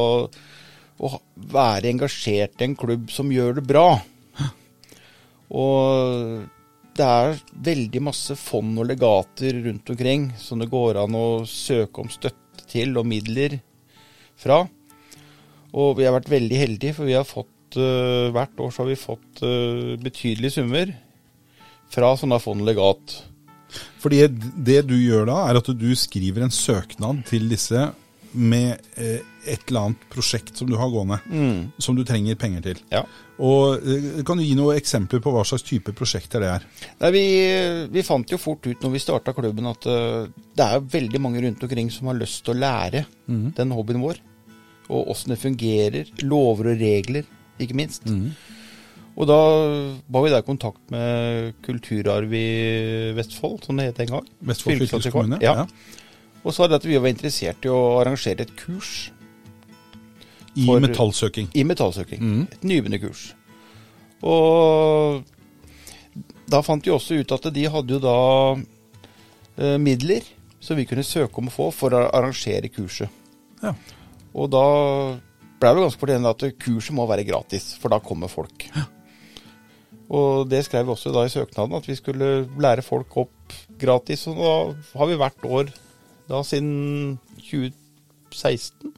Speaker 2: å være engasjert i en klubb som gjør det bra. Og det er veldig masse fond og legater rundt omkring som det går an å søke om støtte til og midler fra. Og vi har vært veldig heldige, for vi har fått øh, hvert år så har vi fått øh, betydelige summer fra sånne fond legat.
Speaker 1: Fordi det du gjør da, er at du skriver en søknad til disse med eh, et eller annet prosjekt som du har gående, som du trenger penger til.
Speaker 2: Ja.
Speaker 1: Og eh, Kan du gi noen eksempler på hva slags type prosjekter det er?
Speaker 2: Nei, vi, vi fant jo fort ut når vi starta klubben at øh, det er veldig mange rundt omkring som har lyst til å lære den hobbyen vår. Og åssen det fungerer. Lover og regler, ikke minst. Og da var vi der i kontakt med Kulturarv i Vestfold, som det het en gang.
Speaker 1: Vestfold fylkeskommune?
Speaker 2: Ja. Og så var det at vi var interessert i å arrangere et kurs
Speaker 1: I
Speaker 2: For-
Speaker 1: metallsøking.
Speaker 2: i metallsøking.
Speaker 1: Mm.
Speaker 2: Et nybegynnerkurs. Og da fant vi også ut at de hadde jo da eh, midler som vi kunne søke om å få for å arrangere kurset.
Speaker 1: Ja.
Speaker 2: Og da ble vi ganske fortjent at kurset må være gratis, for da kommer folk. Og det skrev vi også da i søknaden, at vi skulle lære folk opp gratis. Og da har vi hvert år da siden 2016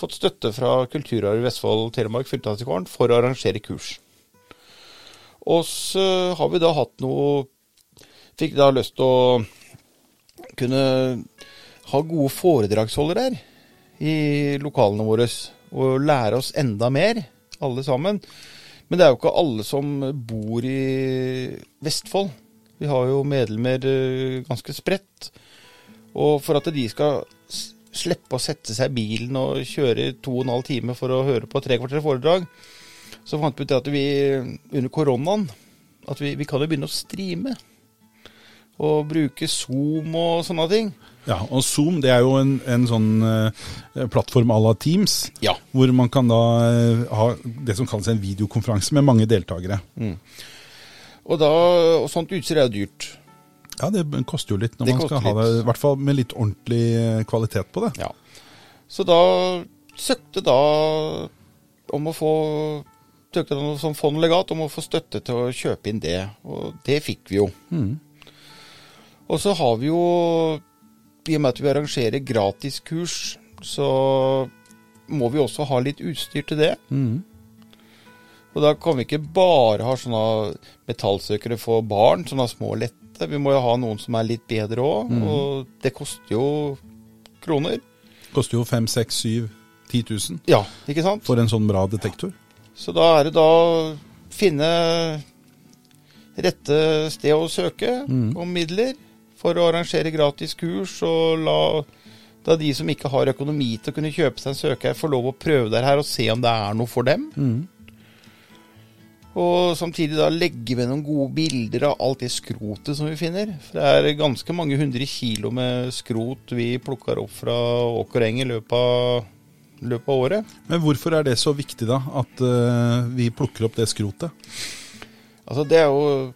Speaker 2: fått støtte fra Kulturarv Vestfold Telemark fylkesantikvaren for å arrangere kurs. Og så har vi da hatt noe Fikk da lyst til å kunne ha gode foredragsholdere her i lokalene våre. Og lære oss enda mer, alle sammen. Men det er jo ikke alle som bor i Vestfold. Vi har jo medlemmer eh, ganske spredt. Og for at de skal slippe å sette seg i bilen og kjøre to og en halv time for å høre på tre kvarter foredrag, så fant vi ut at vi under koronaen at vi, vi kan jo begynne å streame. Og bruke Zoom og sånne ting.
Speaker 1: Ja, og Zoom det er jo en, en sånn eh, plattform à la Teams,
Speaker 2: Ja.
Speaker 1: hvor man kan da eh, ha det som kalles en videokonferanse med mange deltakere.
Speaker 2: Og, da, og sånt utstyr er jo dyrt.
Speaker 1: Ja, det koster jo litt når
Speaker 2: Det
Speaker 1: man skal ha det, i hvert fall med litt ordentlig eh, kvalitet på det.
Speaker 2: Ja. Så da søkte da om å få Søkte da som fond legat om å få støtte til å kjøpe inn det, og det fikk vi jo. Og så har vi jo, i og med at vi arrangerer gratiskurs, så må vi også ha litt utstyr til det. Og da kan vi ikke bare ha sånne metallsøkere for barn, sånne små og lette. Vi må jo ha noen som er litt bedre òg, og det koster jo kroner.
Speaker 1: Koster jo 5 6 7 10 000
Speaker 2: Ja, ikke sant?
Speaker 1: for en sånn bra detektor.
Speaker 2: Så da er det da å finne rette sted å søke om midler for å arrangere gratis kurs, og la da de som ikke har økonomi til å kunne kjøpe seg en søker, får lov å prøve det her og se om det er noe for dem. Og samtidig da legge ved noen gode bilder av alt det skrotet som vi finner. For det er ganske mange hundre kilo med skrot vi plukker opp fra åker og eng i løpet av, løpet av året.
Speaker 1: Men hvorfor er det så viktig, da? At uh, vi plukker opp det skrotet?
Speaker 2: Altså det er jo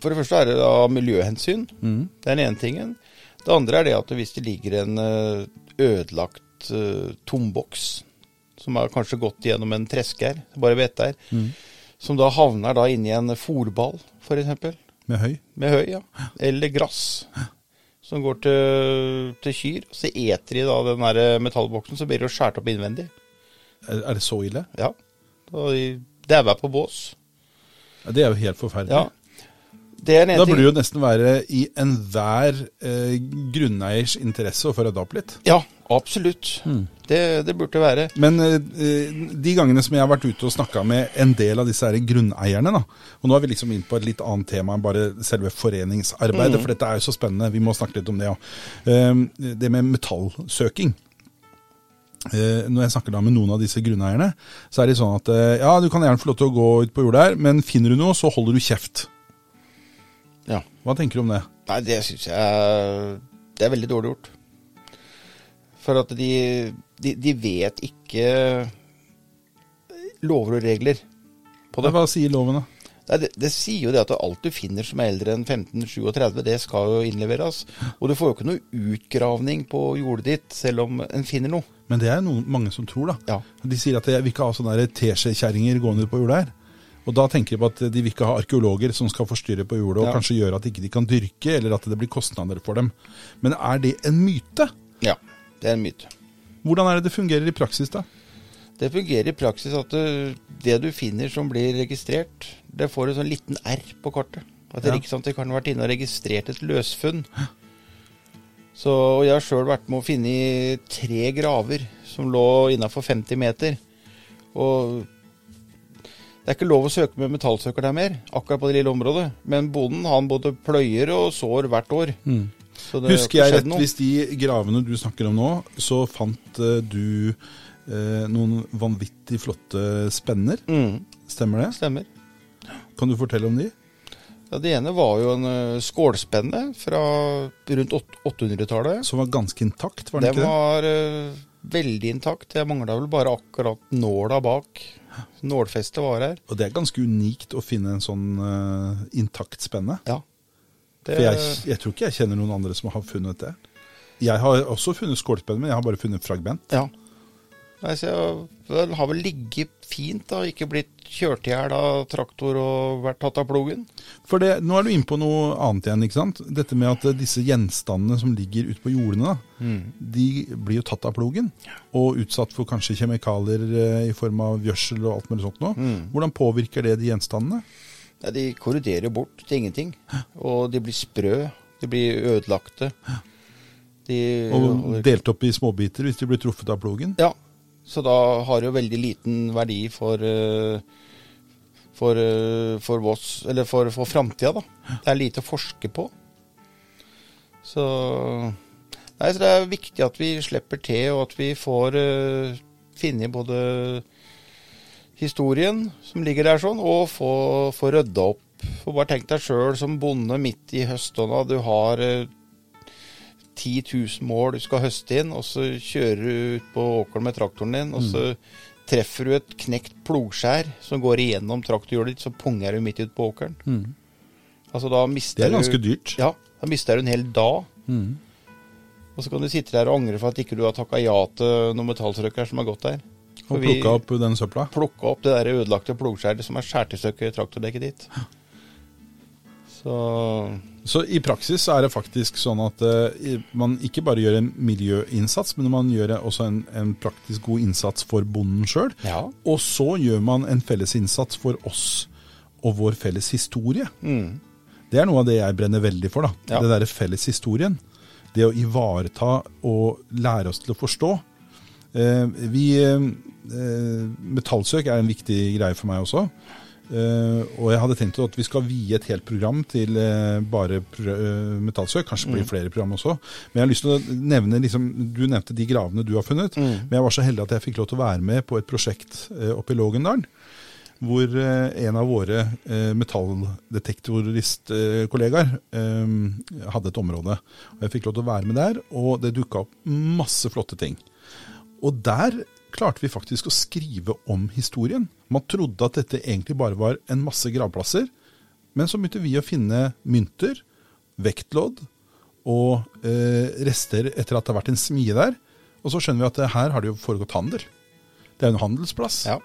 Speaker 2: For det første er det da miljøhensyn.
Speaker 1: Mm.
Speaker 2: Det er den ene tingen. Det andre er det at hvis det ligger en eh, ødelagt uh, tomboks som har kanskje gått gjennom en treske her, bare vet der,
Speaker 1: Mm.
Speaker 2: Som da havner da inni en fòrball, f.eks.
Speaker 1: Med høy?
Speaker 2: Med høy, ja. Eller gress. Som går til, til kyr. Så eter de da den der metallboksen, så blir det skåret opp innvendig.
Speaker 1: Er, er det så ille?
Speaker 2: Ja. Da de dauer på bås.
Speaker 1: Ja, det er jo helt forferdelig.
Speaker 2: Ja.
Speaker 1: Da burde det jo nesten være i enhver eh, grunneiers interesse å få rydda opp litt.
Speaker 2: Ja, absolutt.
Speaker 1: Mm.
Speaker 2: Det, det burde være.
Speaker 1: Men eh, de gangene som jeg har vært ute og snakka med en del av disse her grunneierne, da, og nå er vi liksom inn på et litt annet tema enn bare selve foreningsarbeidet, for dette er jo så spennende, vi må snakke litt om det òg. det med metallsøking. Eh, når jeg snakker da med noen av disse grunneierne, så er det sånn at eh, ja, du kan gjerne få lov til å gå ut på jordet her, men finner du noe, så holder du kjeft.
Speaker 2: Ja.
Speaker 1: Hva tenker du om det?
Speaker 2: Nei, det syns jeg Det er veldig dårlig gjort. For at de, de, de vet ikke lover og regler på det.
Speaker 1: Hva sier loven, da?
Speaker 2: Nei, det, det sier jo det at alt du finner som er eldre enn 1537, det skal jo innleveres. Og du får jo ikke noe utgravning på jordet ditt selv om en finner noe.
Speaker 1: Men det er noen, mange som tror, da.
Speaker 2: Ja.
Speaker 1: De sier at jeg vil ikke ha sånne teskjekjerringer gående på jordet her. Og da tenker de på at de vil ikke ha arkeologer som skal forstyrre på jordet og
Speaker 2: Ja.
Speaker 1: kanskje gjøre at ikke de kan dyrke, eller at det blir kostnader for dem. Men er det en myte?
Speaker 2: ja. Det er en myte.
Speaker 1: Hvordan er det det fungerer i praksis, da?
Speaker 2: Det fungerer i praksis at du, det du finner som blir registrert, det får en sånn liten R på kartet. At det
Speaker 1: Ja.
Speaker 2: er ikke sant, det kan ha vært inne og registrert et løsfunn. Så og Jeg har sjøl vært med å finne tre graver som lå innafor 50 meter. Og det er ikke lov å søke med metallsøker der mer, akkurat på det lille området. Men bonden han både pløyer og sår hvert år. Så det
Speaker 1: Husker jeg rett,
Speaker 2: noe.
Speaker 1: hvis de gravene du snakker om nå, så fant eh, du eh, noen vanvittig flotte spenner.
Speaker 2: Mm,
Speaker 1: Stemmer det?
Speaker 2: stemmer.
Speaker 1: Kan du fortelle om de?
Speaker 2: Ja, Det ene var jo en uh, skålspenne fra rundt 800-tallet.
Speaker 1: Som var ganske intakt, var den
Speaker 2: Den
Speaker 1: ikke det?
Speaker 2: var eh, veldig intakt. Jeg mangla vel bare akkurat nåla bak. Nålfestet var her.
Speaker 1: Og det er ganske unikt å finne en sånn uh, intakt spenne.
Speaker 2: Ja. Det,
Speaker 1: For jeg, jeg tror ikke jeg kjenner noen andre som har funnet det. Jeg har også funnet skålspenn, men jeg har bare funnet fragment.
Speaker 2: Ja. Nei, så jeg har vel ligget fint, da. Ikke blitt kjørt i hjel av traktor og vært tatt av plogen.
Speaker 1: For det, nå er du inne på noe annet igjen. ikke sant? Dette med at eh, disse gjenstandene som ligger ute på jordene, da, de blir jo tatt av plogen. Og utsatt for kanskje kjemikalier eh, i form av gjødsel og alt mulig sånt Mm. Hvordan påvirker det de gjenstandene?
Speaker 2: Ja, de korroderer bort til ingenting. Og de blir sprø. De blir ødelagte. De
Speaker 1: Og delt opp i småbiter hvis de blir truffet av plogen?
Speaker 2: Ja, så da har det jo veldig liten verdi for eh, for, eh, for Voss, eller for, for framtida, da. Det er lite å forske på. Så Nei, så det er viktig at vi slipper til, og at vi får uh, finne både historien som ligger der sånn, og få, få rydda opp. For bare tenk deg sjøl som bonde midt i høstånda. Du har eh, 10 000 mål du skal høste inn, og så kjører du ut på åkeren med traktoren din, og så treffer du et knekt plogskjær som går igjennom traktorhjulet ditt, så punger du midt ut på åkeren. Altså da mister
Speaker 1: Det er ganske
Speaker 2: du
Speaker 1: dyrt.
Speaker 2: Ja, da mister du en hel dag.
Speaker 1: Mm.
Speaker 2: Og så kan du sitte der og angre for at ikke du har takka ja til noen metalltrøkker som har gått der. For
Speaker 1: Og plukka opp den søpla.
Speaker 2: plukka opp det der ødelagte plogskjæret som er skåret i stykker i traktordekket ditt. Så
Speaker 1: Så i praksis er det faktisk sånn at uh, man ikke bare gjør en miljøinnsats, men man gjør også en, en praktisk god innsats for bonden sjøl.
Speaker 2: ja.
Speaker 1: Og så gjør man en felles innsats for oss og vår felles historie.
Speaker 2: Mm.
Speaker 1: Det er noe av det jeg brenner veldig for. da.
Speaker 2: Ja.
Speaker 1: Det derre felles historien. Det å ivareta og lære oss til å forstå. Uh, vi, eh, metallsøk er en viktig greie for meg også. Eh, og jeg hadde tenkt at vi skal vie et helt program til uh, bare pro uh, metallsøk. Kanskje blir mm. flere program også. Men jeg har lyst til å nevne liksom, Du nevnte de gravene du har funnet. Men jeg var så heldig at jeg fikk lov til å være med på et prosjekt eh, oppe i Lågendalen. hvor eh, en av våre eh, metalldetektoristkollegaer eh, hadde et område. Og Jeg fikk lov til å være med der, og det dukka opp masse flotte ting. Og der klarte vi faktisk å skrive om historien. Man trodde at dette egentlig bare var en masse gravplasser, men så begynte vi å finne mynter, vektlodd og eh, rester etter at det har vært en smie der. Og så skjønner vi at her har det jo foregått handel. Det er jo en handelsplass.
Speaker 2: Ja.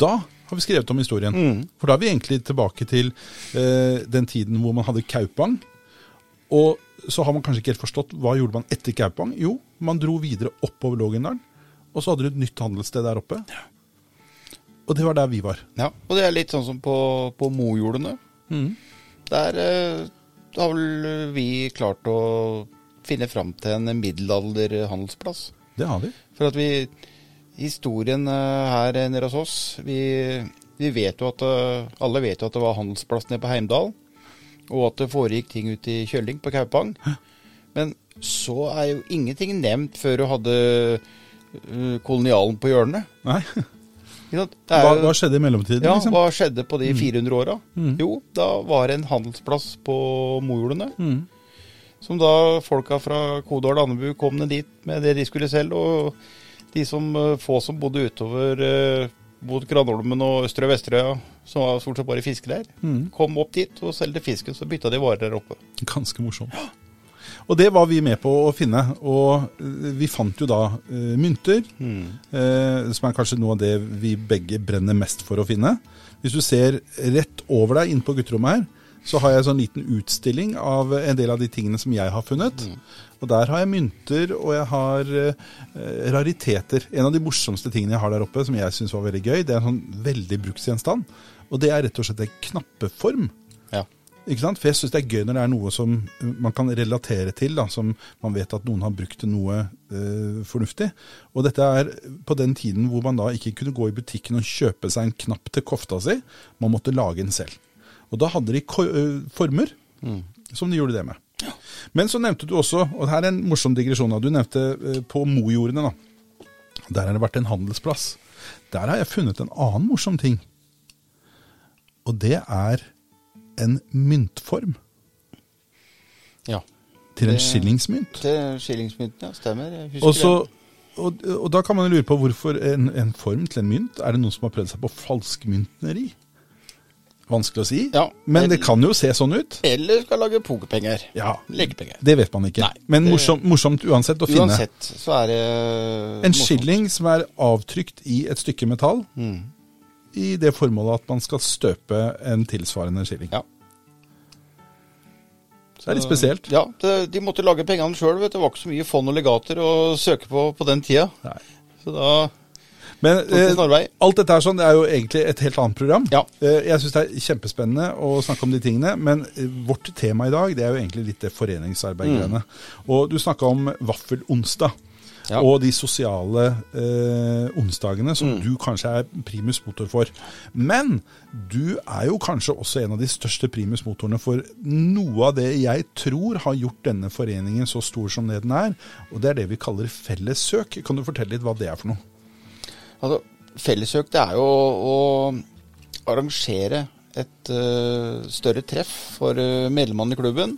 Speaker 1: Da har vi skrevet om historien. For da er vi egentlig tilbake til eh, den tiden hvor man hadde Kaupang. Og så har man kanskje ikke helt forstått hva gjorde man etter Kaupang. Jo, man dro videre oppover Lågendalen, og så hadde du et nytt handelssted der oppe. Og det var der vi var.
Speaker 2: ja. Og det er litt sånn som på, på Mojordene. Der eh, har vel vi klart å finne fram til en middelalderhandelsplass.
Speaker 1: Det har vi.
Speaker 2: For at vi Historien eh, her nede hos oss vi, vi vet jo at eh, Alle vet jo at det var handelsplass nede på Heimdal. Og at det foregikk ting ute i Kjølling på Kaupang. Men så er jo ingenting nevnt før du hadde eh, kolonialen på hjørnet.
Speaker 1: Nei. <laughs>
Speaker 2: Er
Speaker 1: Hva, hva skjedde i mellomtiden?
Speaker 2: ja,
Speaker 1: liksom?
Speaker 2: Hva skjedde på de 400 åra? Jo, da var det en handelsplass på Mojordene. Som da folka fra Kodal og Andebu kom ned dit med det de skulle selge. Og de som, eh, få som bodde utover eh, mot Granholmen og Østre og Vesterøya, som var stort sett bare fiskeleir, kom opp dit og solgte fisken. Så bytta de varer der oppe.
Speaker 1: Ganske morsomt. Og det var vi med på å finne. Og eh, vi fant jo da uh, mynter, eh, som er kanskje noe av det vi begge brenner mest for å finne. Hvis du ser rett over deg inn på gutterommet her, så har jeg en sånn liten utstilling av en del av de tingene som jeg har funnet. Og der har jeg mynter, og jeg har uh, rariteter. En av de morsomste tingene jeg har der oppe, som jeg syns var veldig gøy, det er en sånn veldig bruksgjenstand. Og det er rett og slett en knappeform.
Speaker 2: Ja.
Speaker 1: Ikke sant? For jeg syns det er gøy når det er noe som man kan relatere til, da, som man vet at noen har brukt til noe eh, fornuftig. Og dette er på den tiden hvor man da ikke kunne gå i butikken og kjøpe seg en knapp til kofta si. Man måtte lage en selv. Og da hadde de eh, former som de gjorde det med. Men så nevnte du også, og her er en morsom digresjon, da, du nevnte eh, på Mojordene. da. Der har det vært en handelsplass. Der har jeg funnet en annen morsom ting. Og det er en myntform
Speaker 2: ja.
Speaker 1: til en
Speaker 2: Det-
Speaker 1: skillingsmynt.
Speaker 2: Til skillingsmynten, ja. Stemmer. Jeg
Speaker 1: Og, så, og, og da kan man lure på hvorfor en, en form til en mynt? Er det noen som har prøvd seg på falskmyntneri? Vanskelig å si.
Speaker 2: Ja,
Speaker 1: men
Speaker 2: eller,
Speaker 1: det kan jo se sånn ut.
Speaker 2: Eller skal lage pokerpenger.
Speaker 1: Ja,
Speaker 2: Lekepenger.
Speaker 1: Det vet man ikke.
Speaker 2: Nei,
Speaker 1: men
Speaker 2: det-
Speaker 1: morsom, morsomt uansett å finne.
Speaker 2: Uansett så er det
Speaker 1: En
Speaker 2: morsomt.
Speaker 1: skilling som er avtrykt i et stykke metall,
Speaker 2: Mm.
Speaker 1: I det formålet at man skal støpe en tilsvarende skilling.
Speaker 2: Ja.
Speaker 1: Det er litt spesielt.
Speaker 2: Ja, det, de måtte lage pengene sjøl. Det var ikke så mye fond og legater å søke på på den tida.
Speaker 1: Nei.
Speaker 2: Så da
Speaker 1: Men eh, alt dette her sånn, det er jo egentlig et helt annet program.
Speaker 2: Ja.
Speaker 1: Eh, jeg syns det er kjempespennende å snakke om de tingene, men eh, vårt tema i dag det er jo egentlig litt det foreningsarbeid-greiene. Og du snakka om vaffelonsdag.
Speaker 2: Mm. Ja.
Speaker 1: Og de sosiale eh, onsdagene som du kanskje er primus motor for. Men du er jo kanskje også en av de største primus motorene for noe av det jeg tror har gjort denne foreningen så stor som det den er. Og det er det vi kaller fellessøk. Kan du fortelle litt hva det er for noe?
Speaker 2: Altså, fellessøk det er jo å arrangere et uh, større treff for uh, medlemmene i klubben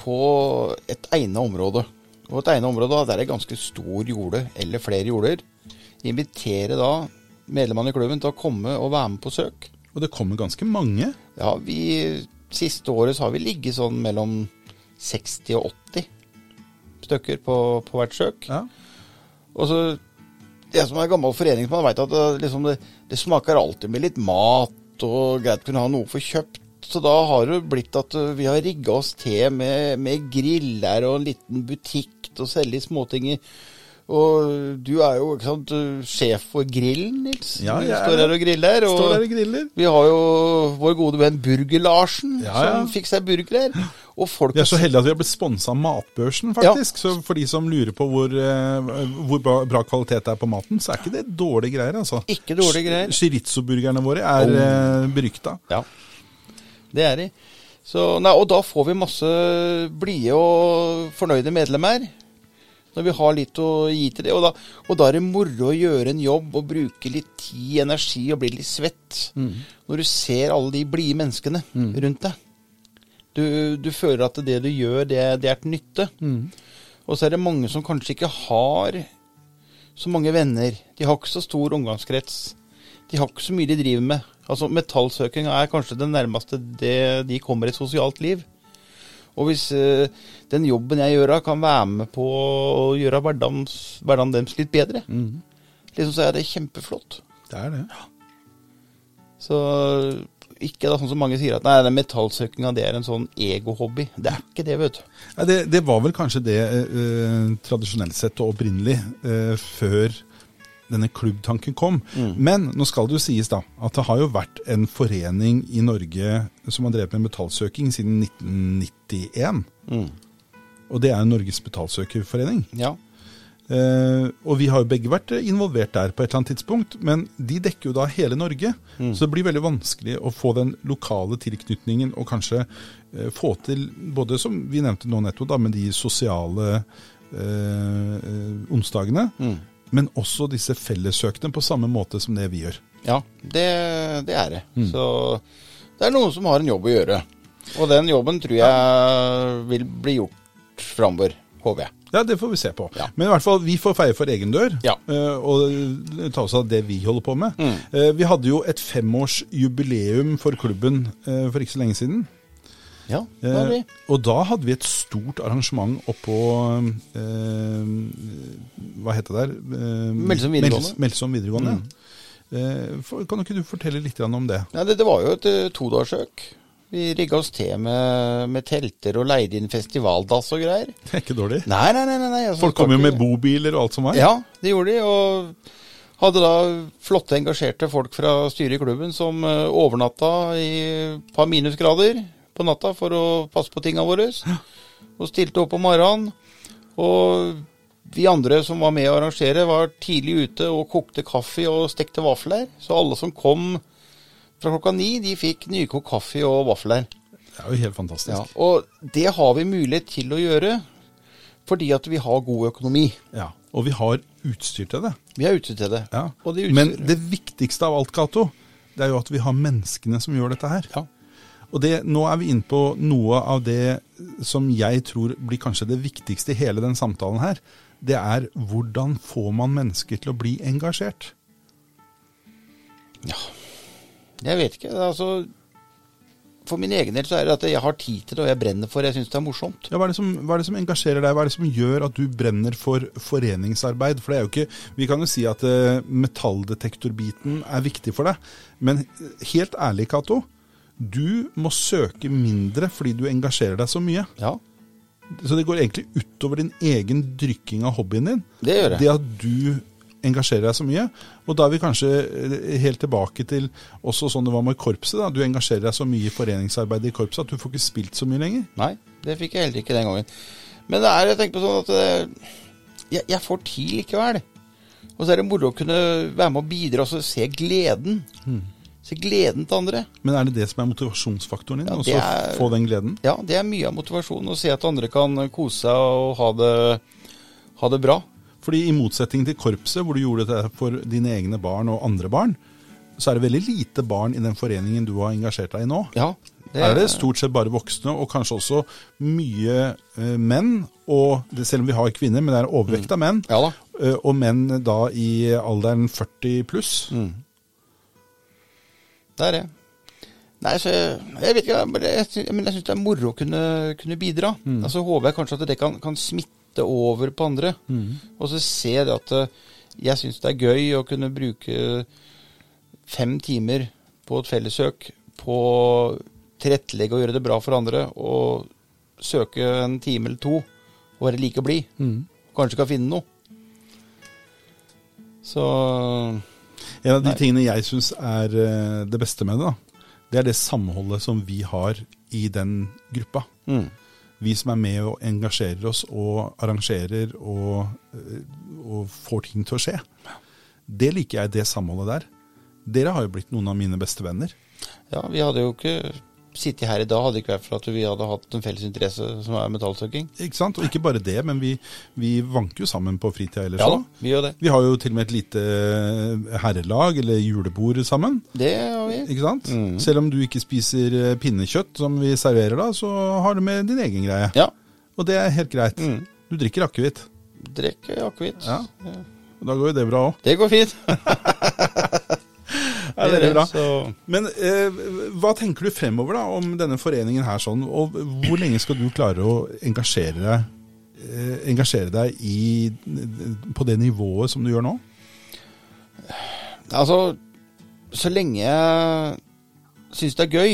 Speaker 2: på et egnet område. Og et egnet område der er ganske stor jorde, eller flere jorder. Invitere da medlemmene i klubben til å komme og være med på søk.
Speaker 1: Og det kommer ganske mange.
Speaker 2: Ja, vi Siste året så har vi ligget sånn mellom 60 og 80 stykker på, på hvert søk.
Speaker 1: Ja.
Speaker 2: Og så Jeg som er gammel foreningsmann, veit at det, liksom det, det smaker alltid med litt mat, og greit kunne ha noe for kjøpt. Så da har det blitt at uh, vi har rigga oss til med, med griller og en liten butikk til og selge småtinger. Og du er jo sant, sjef for grillen, Nils.
Speaker 1: Ja,
Speaker 2: du
Speaker 1: jeg
Speaker 2: står her og griller. Og
Speaker 1: Står der og griller.
Speaker 2: vi har jo vår gode venn Burger-Larsen,
Speaker 1: Ja, ja.
Speaker 2: som fikk seg burger der. Og folk
Speaker 1: Vi er så heldige at vi har blitt sponsa av Matbørsen, faktisk. Så for de som lurer på hvor, eh, hvor bra, bra kvalitet det er på maten, så er ikke det dårlige greier, altså.
Speaker 2: Ikke dårlige greier.
Speaker 1: Chorizo-burgerne våre er oh. berykta.
Speaker 2: Ja, det er de. Så, nei, og da får vi masse blide og fornøyde medlemmer. Når vi har litt å gi til det. Og da, og da er det moro å gjøre en jobb og bruke litt tid, energi og bli litt svett. Når du ser alle de blide menneskene rundt deg. Du, du føler at det du gjør, det, det er til nytte. Og så er det mange som kanskje ikke har så mange venner. De har ikke så stor omgangskrets. De har ikke så mye de driver med. Altså Metallsøking er kanskje det nærmeste det de kommer et sosialt liv. Og hvis eh, den jobben jeg gjør, kan være med på å gjøre hverdagen, hverdagen deres litt bedre, liksom så er det kjempeflott.
Speaker 1: Det er det.
Speaker 2: Så ikke da sånn som mange sier at nei, den metallsøkinga er en sånn egohobby. Det er ikke det, vet du.
Speaker 1: Ja, det, det var vel kanskje det eh, tradisjonelt sett og opprinnelig, eh, før denne klubbtanken kom. Men nå skal det jo sies da, at det har jo vært en forening i Norge som har drevet med metallsøking siden 1991. Og det er Norges Betalsøkerforening.
Speaker 2: Ja.
Speaker 1: Eh, og vi har jo begge vært involvert der på et eller annet tidspunkt, men de dekker jo da hele Norge. Så det blir veldig vanskelig å få den lokale tilknytningen og kanskje eh, få til både, som vi nevnte nå nettopp, da, med de sosiale eh, onsdagene. onsdagene, men også disse fellessøkene på samme måte som det vi gjør.
Speaker 2: Ja, det, det er det. Så det er noen som har en jobb å gjøre. Og den jobben tror jeg vil bli gjort framover, håper jeg.
Speaker 1: Ja, det får vi se på.
Speaker 2: Ja.
Speaker 1: Men i hvert fall, vi får feie for egen dør,
Speaker 2: Ja.
Speaker 1: eh, og ta oss av det vi holder på med. Mm. vi hadde jo et femårsjubileum for klubben eh, for ikke så lenge siden.
Speaker 2: Ja, det var vi.
Speaker 1: Eh, og da hadde vi et stort arrangement oppå eh, Hva heter det der? Eh,
Speaker 2: Melsom videregående.
Speaker 1: Mels- Melsom videregående. Mm. for, kan ikke du fortelle litt om det?
Speaker 2: Ja, det, det var jo et uh, todagerssøk. Vi rigga oss til med, med telter og leide inn festivaldass og greier. <laughs>
Speaker 1: Det er ikke dårlig.
Speaker 2: Nei, nei, nei. nei, altså,
Speaker 1: Folk kom jo med bobiler og alt som var.
Speaker 2: Ja, det gjorde de. Og hadde da flotte, engasjerte folk fra styret i klubben som eh, overnatta i et par minusgrader på natta for å passe på tinga våre. Og stilte opp om morgenen. Og vi andre som var med å arrangere, var tidlig ute og kokte kaffe og stekte vafler. Så alle som kom fra klokka ni, de fikk nykokt kaffe og vafler.
Speaker 1: Det er jo helt fantastisk.
Speaker 2: Ja, og det har vi mulighet til å gjøre fordi at vi har god økonomi.
Speaker 1: Ja, Og vi har utstyr til det.
Speaker 2: Vi har utstyr til det.
Speaker 1: Ja.
Speaker 2: Det
Speaker 1: Men det viktigste av alt, Cato, det er jo at vi har menneskene som gjør dette her.
Speaker 2: Ja.
Speaker 1: Og det, nå er vi inne på noe av det som jeg tror blir kanskje det viktigste i hele den samtalen her. Det er hvordan får man mennesker til å bli engasjert?
Speaker 2: Ja, Jeg vet ikke. Altså, for min egen del så er det at jeg har tid til det, og jeg brenner for det. Jeg syns det er morsomt.
Speaker 1: Ja, hva, er det som, hva er det som engasjerer deg? Hva er det som gjør at du brenner for foreningsarbeid? For det er jo ikke, Vi kan jo si at uh, metalldetektorbiten er viktig for deg, men helt ærlig, Cato. Du må søke mindre fordi du engasjerer deg så mye.
Speaker 2: Ja,
Speaker 1: Så det går egentlig utover din egen drykking av hobbyen din.
Speaker 2: det gjør jeg.
Speaker 1: Det at du engasjerer deg så mye. Og da er vi kanskje eh, helt tilbake til også sånn det var med korpset. da. Du engasjerer deg så mye i foreningsarbeidet i korpset at du får ikke spilt så mye lenger.
Speaker 2: Nei, det fikk jeg heller ikke den gangen. Men det er, jeg tenker på sånn at det, jeg, jeg får tid likevel. Og så er det moro å kunne være med og bidra og se gleden. Se gleden til andre.
Speaker 1: Men er det det som er motivasjonsfaktoren din?
Speaker 2: Ja, å
Speaker 1: få den gleden?
Speaker 2: Ja, det er mye av motivasjonen. Å se at andre kan kose seg og ha det, ha det bra.
Speaker 1: Fordi i motsetning til korpset, hvor du gjorde det for dine egne barn og andre barn, så er det veldig lite barn i den foreningen du har engasjert deg i nå.
Speaker 2: Ja, det
Speaker 1: er det stort sett bare voksne, og kanskje også mye eh, menn. Og det, selv om vi har kvinner, men det er overvekt av menn.
Speaker 2: Ja da.
Speaker 1: eh, og menn da i alderen 40 pluss.
Speaker 2: Det er det. Nei, så jeg, vet ikke, men jeg, men jeg syns det er moro å kunne, kunne bidra. Altså håper jeg kanskje at det kan, kan smitte over på andre. Og så se det at eh, jeg syns det er gøy å kunne bruke fem timer på et fellessøk på tilrettelegge og gjøre det bra for andre, og søke en time eller to og være like blid. Kanskje kan finne noe. Så
Speaker 1: En av de
Speaker 2: Nei.
Speaker 1: tingene jeg syns er eh, det beste med det, da, det er det samholdet som vi har i den gruppa.
Speaker 2: mm.
Speaker 1: Vi som er med og engasjerer oss og arrangerer og, eh, og får ting til å skje. Det liker jeg, det samholdet der. Dere har jo blitt noen av mine beste venner.
Speaker 2: Ja, vi hadde jo ikke sittet her i dag, hadde det ikke vært for at vi hadde hatt en felles interesse som er metallsøking.
Speaker 1: Ikke sant? Og ikke bare det, men vi, vi vanker jo sammen på fritida ellers
Speaker 2: Ja vi gjør det.
Speaker 1: Vi har jo til og med et lite herrelag, eller julebord sammen.
Speaker 2: Det har vi.
Speaker 1: Ikke sant?
Speaker 2: Mm.
Speaker 1: Selv om du ikke spiser eh, pinnekjøtt som vi serverer da, så har du med din egen greie.
Speaker 2: Ja.
Speaker 1: Og det er helt greit.
Speaker 2: Mm.
Speaker 1: Du drikker akevitt.
Speaker 2: Drikker akevitt.
Speaker 1: Ja. Da går jo det bra òg.
Speaker 2: Det går fint. <laughs>
Speaker 1: Det bra. Men eh, hva tenker du fremover da om denne foreningen her sånn, og hvor lenge skal du klare å engasjere deg, eh, engasjere deg i, på det nivået som du gjør nå?
Speaker 2: altså, så lenge jeg syns det er gøy,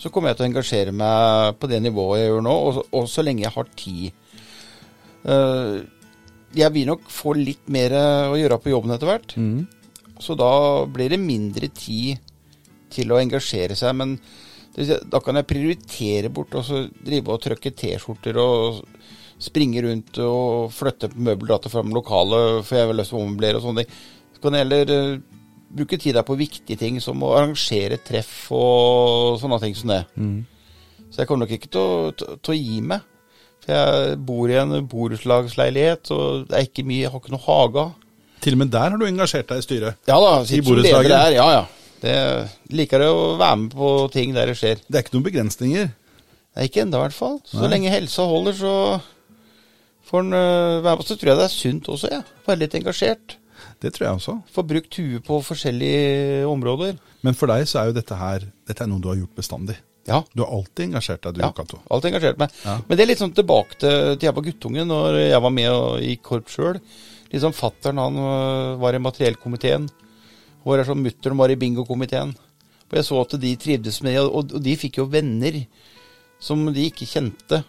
Speaker 2: så kommer jeg til å engasjere meg på det nivået jeg gjør nå, og, så- og så lenge jeg har tid. Uh, jeg vil nok få litt mer å gjøre på jobben etter hvert. Så da blir det mindre tid til å engasjere seg. Men da kan jeg prioritere bort og så drive og trykke T-skjorter og springe rundt og flytte på møbeldata fram lokalet, for jeg har løse ommøblere og sånne ting. Så kan jeg heller eh, bruke tid der på viktige ting, som å arrangere treff og sånne ting som det. Så jeg kommer nok ikke til å, til, til å gi meg. For jeg bor i en borettslagsleilighet, og det er ikke mye, jeg har ikke noe hage.
Speaker 1: Til og med der har du engasjert deg i styret.
Speaker 2: Ja da, sitter som leder der. Ja, ja. Det liker å være med på ting der det skjer.
Speaker 1: Det er ikke noen begrensninger.
Speaker 2: Det er ikke ennå, i hvert fall. Så
Speaker 1: Nei.
Speaker 2: lenge helsa holder, så får en øh, være med. Så tror jeg det er sunt også, ja. Være litt engasjert.
Speaker 1: Det tror jeg også.
Speaker 2: Få brukt huet på forskjellige områder.
Speaker 1: Men for deg så er jo dette her dette er noe du har gjort bestandig.
Speaker 2: Ja.
Speaker 1: Du har alltid engasjert deg, du,
Speaker 2: ja.
Speaker 1: Cato.
Speaker 2: Alt engasjert meg.
Speaker 1: Ja.
Speaker 2: Men det er litt sånn tilbake til, til jeg var guttunge, når jeg var med og, i korps sjøl. Liksom Fattern han øh, var i materiellkomiteen. Hvor er sånn mutter'n var i bingokomiteen. Og jeg så at de trivdes med og, og de fikk jo venner som de ikke kjente.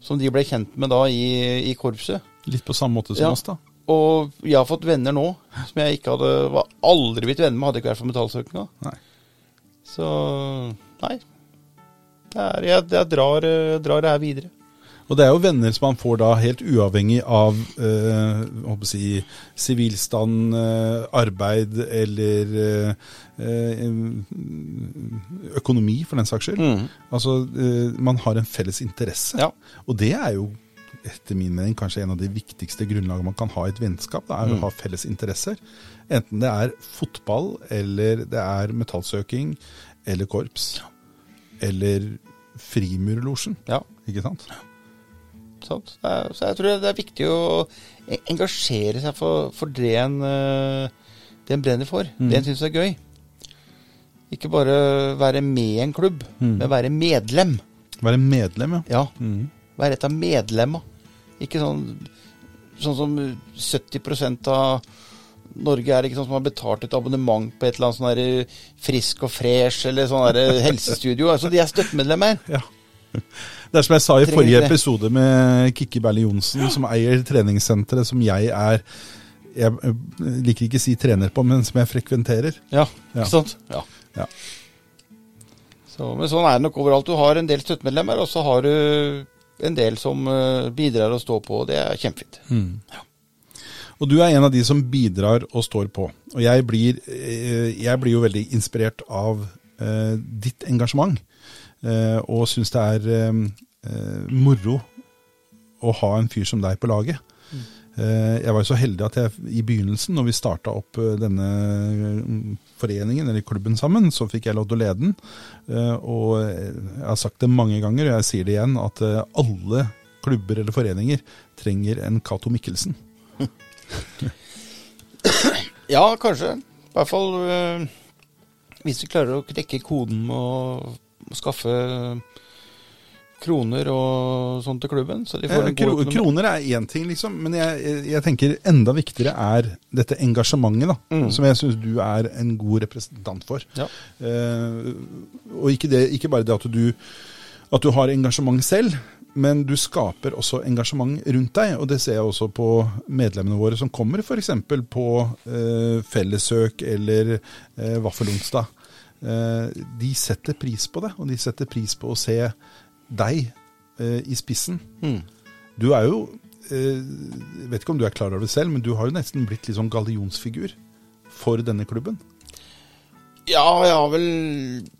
Speaker 2: Som de ble kjent med da i, i korpset.
Speaker 1: Litt på samme måte som
Speaker 2: Ja.
Speaker 1: oss, da.
Speaker 2: Og jeg har fått venner nå som jeg ikke hadde var aldri blitt venner med, hadde ikke vært for metallsøkinga. Så nei. Det er, jeg, jeg drar, eh, drar det her videre.
Speaker 1: Og det er jo venner som man får da helt uavhengig av eh, håper jeg sivilstand, eh, arbeid eller eh, eh, økonomi, for den saks skyld.
Speaker 2: Mm.
Speaker 1: Altså, eh, man har en felles interesse.
Speaker 2: Ja.
Speaker 1: Og det er jo etter min mening kanskje en av de viktigste grunnlagene man kan ha i et vennskap. Det er å
Speaker 2: Mm.
Speaker 1: ha felles interesser. Enten det er fotball, eller det er metallsøking, eller korps. Eller Frimurlosjen,
Speaker 2: ja.
Speaker 1: ikke sant?
Speaker 2: Sant? Det er, så jeg tror det er viktig å e- engasjere seg for, for det en, eh, det en brenner for.
Speaker 1: Mm.
Speaker 2: Det en syns er gøy. Ikke bare være med i en klubb,
Speaker 1: Mm.
Speaker 2: men være medlem.
Speaker 1: Være medlem, ja.
Speaker 2: Ja,
Speaker 1: Mm.
Speaker 2: være et av medlemma. Ikke sånn, sånn som 70% av Norge er ikke sånn som har betalt et abonnement på et eller annet sånn Frisk og fresh eller sånn <laughs> helsestudio. Altså, de er støttemedlemmer.
Speaker 1: ja. Det er som jeg sa i forrige episode med Kikki Berle Johnsen, som eier treningssenteret som jeg er Jeg eh, liker ikke å si trener på, men som jeg frekventerer.
Speaker 2: Ja,
Speaker 1: Ja.
Speaker 2: ikke sant? Ja.
Speaker 1: Ja.
Speaker 2: Så, men sånn er det nok overalt. Du har en del støttemedlemmer, og så har du en del som eh, bidrar og står på, og det er kjempefint.
Speaker 1: Og du er en av de som bidrar og står på. Og jeg blir, eh, jeg blir jo veldig inspirert av eh, ditt engasjement. Eh, og syns det er eh, eh, moro å ha en fyr som deg på laget. Eh, jeg var jo så heldig at jeg i begynnelsen, når vi starta opp denne mm, foreningen, eller klubben sammen, så fikk jeg lov til å lede den. Eh, og jeg har sagt det mange ganger, og jeg sier det igjen, at alle klubber eller foreninger trenger en Cato Mikkelsen. <laughs>
Speaker 2: Ja, kanskje. I hvert fall hvis du klarer å knekke koden med å skaffe kroner og sånt til klubben. Så de får
Speaker 1: Eh,
Speaker 2: en
Speaker 1: Kro
Speaker 2: god
Speaker 1: kroner er én ting, liksom, men jeg, jeg tenker enda viktigere er dette engasjementet, da,
Speaker 2: Mm.
Speaker 1: som jeg syns du er en god representant for.
Speaker 2: Ja.
Speaker 1: Eh, og ikke, det, ikke bare det at du, at du har engasjement selv, men du skaper også engasjement rundt deg. Og det ser jeg også på medlemmene våre som kommer f.eks. på eh, fellessøk eller eh, vaffelonsdag. Eh, de setter pris på det, og de setter pris på å se deg eh, i spissen.
Speaker 2: Mm.
Speaker 1: Du er jo jeg Vet ikke om du er klar over det selv, men du har jo nesten blitt litt sånn gallionsfigur for denne klubben.
Speaker 2: Ja, jeg har vel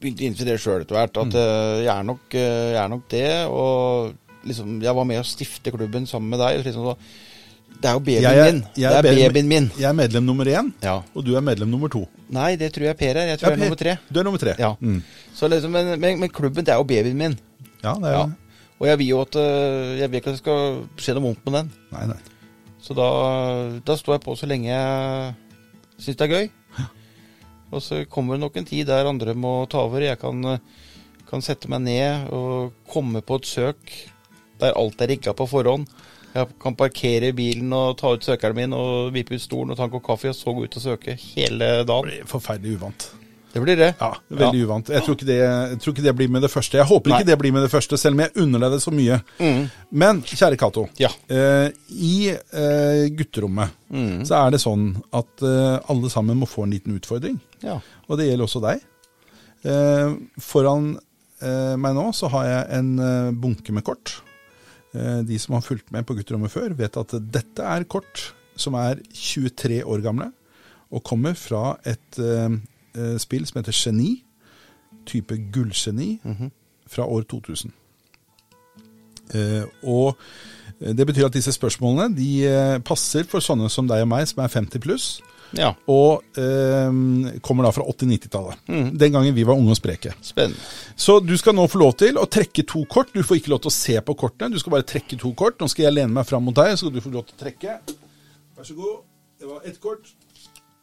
Speaker 2: begynt å innse det sjøl etter hvert. At mm. jeg, er nok, eh, jeg er nok det. Og liksom, jeg var med å stifte klubben sammen med deg. Liksom, så det er jo babyen
Speaker 1: Jeg er-
Speaker 2: min.
Speaker 1: jeg
Speaker 2: det
Speaker 1: er
Speaker 2: er
Speaker 1: babyen-
Speaker 2: min.
Speaker 1: Jeg er medlem nummer én,
Speaker 2: Ja.
Speaker 1: og du er medlem nummer to.
Speaker 2: Nei, det tror jeg Per er. Jeg tror jeg er nummer tre.
Speaker 1: Du er nummer tre.
Speaker 2: Ja.
Speaker 1: Mm.
Speaker 2: Så liksom, men, men, men klubben, det er jo babyen min.
Speaker 1: ja det er
Speaker 2: Ja. Og jeg vil jo at eh, Jeg vil ikke at det skal skje noe vondt med den.
Speaker 1: Nei, nei.
Speaker 2: Så da, da står jeg på så lenge jeg syns det er gøy. Og så kommer det nok en tid der andre må ta over. Jeg kan, kan sette meg ned og komme på et søk der alt er rigga på forhånd. Jeg kan parkere bilen og ta ut søkeren min og vippe ut stolen og ta en kopp kaffe, og så gå ut og søke hele dagen.
Speaker 1: Det blir forferdelig uvant.
Speaker 2: Det blir det.
Speaker 1: Ja, veldig uvant. Jeg tror, ikke det, jeg tror ikke det blir med det første. Jeg håper
Speaker 2: Nei.
Speaker 1: ikke det blir med det første, selv om jeg unner deg det så mye.
Speaker 2: Mm.
Speaker 1: Men kjære Cato.
Speaker 2: Ja.
Speaker 1: Eh, I eh, gutterommet
Speaker 2: Mm.
Speaker 1: så er det sånn at eh, alle sammen må få en liten utfordring.
Speaker 2: ja.
Speaker 1: Og det gjelder også deg. Eh, foran eh, meg nå så har jeg en eh, bunke med kort. Eh, de som har fulgt med på gutterommet før, vet at dette er kort som er 23 år gamle, og kommer fra et eh, spill som heter Geni, type gullgeni, fra år 2000. Uh, og det betyr at disse spørsmålene de passer for sånne som deg og meg, som er 50 pluss,
Speaker 2: ja.
Speaker 1: og eh, kommer da fra 80-90-tallet. Den gangen vi var unge og spreke.
Speaker 2: Spennende.
Speaker 1: Så du skal nå få lov til å trekke to kort. Du får ikke lov til å se på kortene, du skal bare trekke to kort. Nå skal jeg lene meg fram mot deg, så skal du få lov til å trekke. Vær så god. Det var ett kort.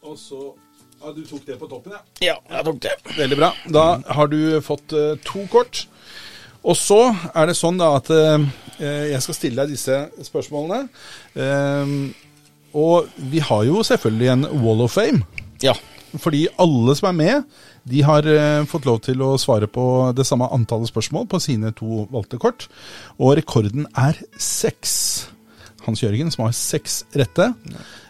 Speaker 1: Og så Ja, du tok det på toppen, ja.
Speaker 2: Ja, jeg tok det.
Speaker 1: Veldig bra. Da har du fått eh, to kort. Og så er det sånn da at eh, jeg skal stille deg disse spørsmålene. Eh, og vi har jo selvfølgelig en wall of fame.
Speaker 2: Ja.
Speaker 1: Fordi alle som er med, de har eh, fått lov til å svare på det samme antallet spørsmål på sine to valgte kort. Og rekorden er seks. Hans Jørgen, som har seks rette.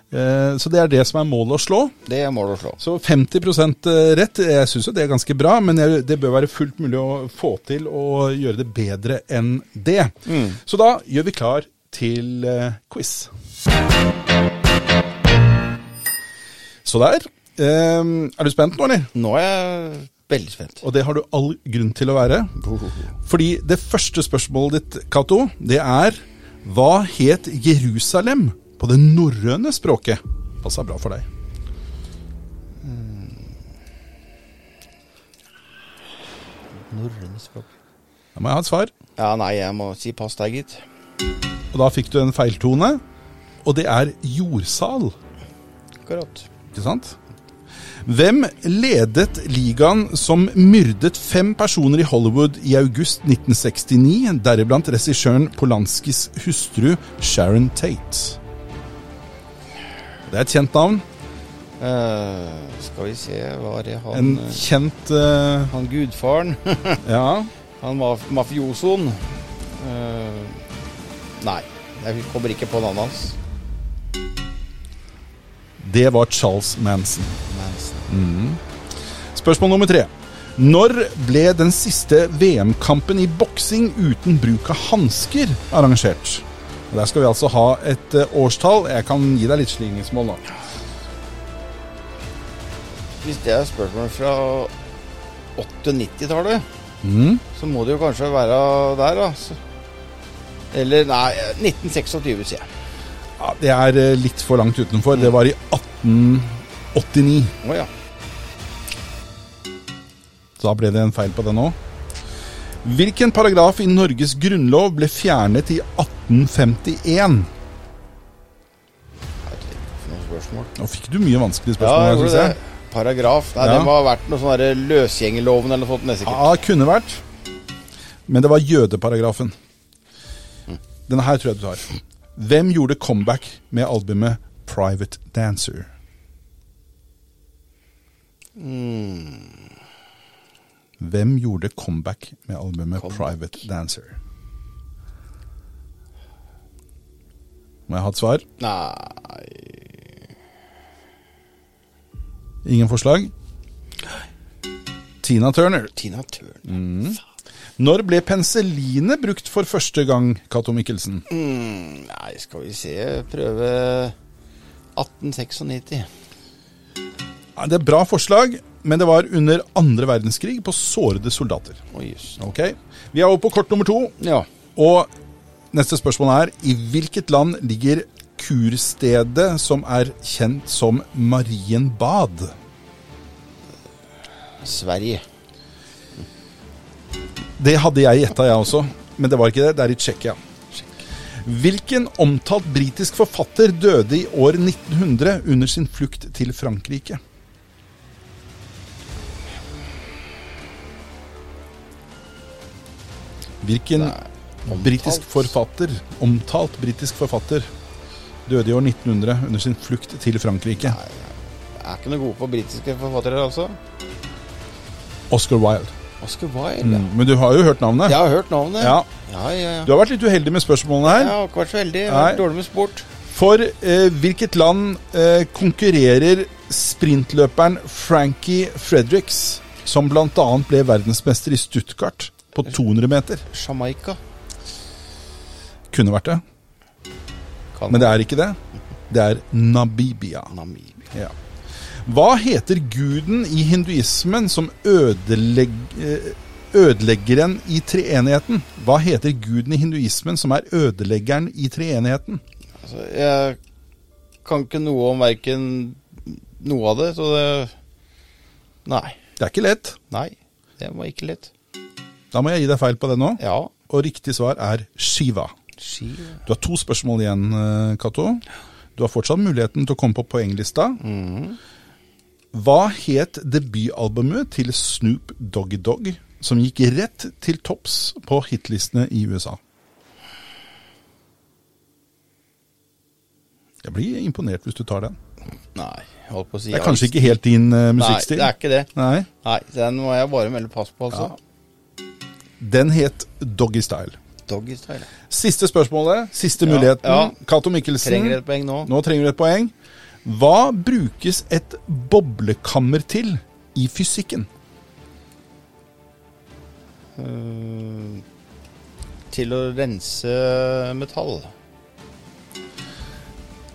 Speaker 1: Eh, så det er det som er målet å slå.
Speaker 2: Det er målet å slå.
Speaker 1: Så 50% rett, jeg syns jo det er ganske bra, men det bør være fullt mulig å få til å gjøre det bedre enn det. Så da gjør vi klar til eh, quiz. Så der. Um, er du spent nå, eller?
Speaker 2: Nå er jeg veldig spent.
Speaker 1: Og det har du all grunn til å være. Fordi det første spørsmålet ditt, Cato, det er Hva het Jerusalem på det norrøne språket? Passa bra for deg.
Speaker 2: Norrøne språk.
Speaker 1: Da må jeg ha et svar.
Speaker 2: Ja, nei, jeg må si pass deg, gitt.
Speaker 1: Og da fikk du en feiltone. Og det er jordsal.
Speaker 2: Akkurat.
Speaker 1: Ikke sant? Hvem ledet ligaen som myrdet fem personer i Hollywood i august 1969, deriblant regissøren Polanskis hustru Sharon Tate? Det er et kjent navn.
Speaker 2: Uh, skal vi se, var det han
Speaker 1: En
Speaker 2: eh,
Speaker 1: kjent uh,
Speaker 2: Han gudfaren. <laughs>
Speaker 1: Ja.
Speaker 2: han maf mafiosoen. Uh, nei, jeg kommer ikke på navnet hans.
Speaker 1: Det var Charles Manson.
Speaker 2: Manson.
Speaker 1: Spørsmål nummer tre. Når ble den siste VM-kampen i boksing uten bruk av hansker arrangert? Og Der skal vi altså ha et eh, årstall. Jeg kan gi deg litt slingringsmål nå.
Speaker 2: Hvis det er spørsmål fra 98-tallet,
Speaker 1: Mm.
Speaker 2: så må det jo kanskje være der, da. Eller nei, 1926, sier jeg.
Speaker 1: Ja, det er eh, litt for langt utenfor. Det var i 1889.
Speaker 2: Å ja.
Speaker 1: Så da ble det en feil på den òg. Hvilken paragraf i Norges grunnlov ble fjernet i 1851?
Speaker 2: Herregud, for noen spørsmål.
Speaker 1: Nå fikk du mye vanskelige
Speaker 2: Ja,
Speaker 1: spørsmål.
Speaker 2: jeg
Speaker 1: her,
Speaker 2: gjorde
Speaker 1: synes jeg.
Speaker 2: Paragraf. Nei,
Speaker 1: Ja.
Speaker 2: det må ha vært noe sånn løsgjengerloven eller noe sånt.
Speaker 1: Ja, kunne vært. Men det var jødeparagrafen. Denne her tror jeg du tar. Hvem gjorde comeback med albumet Private Dancer? Hvem gjorde comeback med albumet
Speaker 2: Comeback.
Speaker 1: Private Dancer? Må jeg ha et svar?
Speaker 2: Nei
Speaker 1: Ingen forslag? Tina Turner.
Speaker 2: Tina Turner.
Speaker 1: Når ble penicillinet brukt for første gang, Cato Mikkelsen?
Speaker 2: Mm, nei, skal vi se Prøve 1896.
Speaker 1: Ja, det er bra forslag, men det var under andre verdenskrig på sårede soldater.
Speaker 2: Å, just.
Speaker 1: Ok, Vi er over på kort nummer to.
Speaker 2: Ja.
Speaker 1: Og neste spørsmål er I hvilket land ligger kurstedet som er kjent som Marienbad?
Speaker 2: Sverige.
Speaker 1: Det hadde jeg gjetta, jeg også. Men det var ikke det. Det er i Tsjekkia. Hvilken omtalt britisk forfatter døde i år 1900 under sin flukt til Frankrike? Hvilken britisk forfatter, omtalt britisk forfatter, døde i år 1900 under sin flukt til Frankrike?
Speaker 2: Jeg er ikke noe god på britiske forfattere, altså.
Speaker 1: Oscar Wilde.
Speaker 2: Oscar Wilde.
Speaker 1: Mm, men du har jo hørt navnet?
Speaker 2: Jeg har hørt navnet.
Speaker 1: Ja.
Speaker 2: ja, ja.
Speaker 1: Du har vært litt uheldig med spørsmålene
Speaker 2: Jeg
Speaker 1: her.
Speaker 2: har ikke vært så heldig. Jeg har vært dårlig med sport.
Speaker 1: For eh, hvilket land eh, konkurrerer sprintløperen Frankie Fredericks, som bl.a. ble verdensmester i Stuttgart på 200 meter?
Speaker 2: Jamaica.
Speaker 1: Kunne vært det,
Speaker 2: Kan
Speaker 1: men det er ikke det. Det er Namibia.
Speaker 2: Namibia.
Speaker 1: Ja. Hva heter guden i hinduismen som ødelegg, eh, ødeleggeren i treenigheten? Hva heter guden i hinduismen som er ødeleggeren i treenigheten?
Speaker 2: Altså, jeg kan ikke noe om verken noe av det, så det Nei.
Speaker 1: Det er ikke lett.
Speaker 2: Nei. Det var ikke lett.
Speaker 1: Da må jeg gi deg feil på det nå.
Speaker 2: Ja.
Speaker 1: Og riktig svar er Shiva.
Speaker 2: Shiva.
Speaker 1: Du har to spørsmål igjen, eh, Cato. Du har fortsatt muligheten til å komme på poenglista. Hva het debutalbumet til Snoop Doggy Dogg, som gikk rett til topps på hitlistene i USA? Jeg blir imponert hvis du tar den.
Speaker 2: Nei, holdt på å si
Speaker 1: Det er kanskje ikke helt din uh,
Speaker 2: Nei, det er ikke det.
Speaker 1: Nei.
Speaker 2: Nei, den må jeg bare melde pass på, altså.
Speaker 1: Den het Doggy Style.
Speaker 2: Doggy style.
Speaker 1: Siste spørsmålet, siste
Speaker 2: Ja,
Speaker 1: muligheten.
Speaker 2: ja.
Speaker 1: Cato Mikkelsen.
Speaker 2: Trenger et poeng nå.
Speaker 1: Nå trenger du et poeng. Hva brukes et boblekammer til i fysikken?
Speaker 2: Uh, til å rense metall.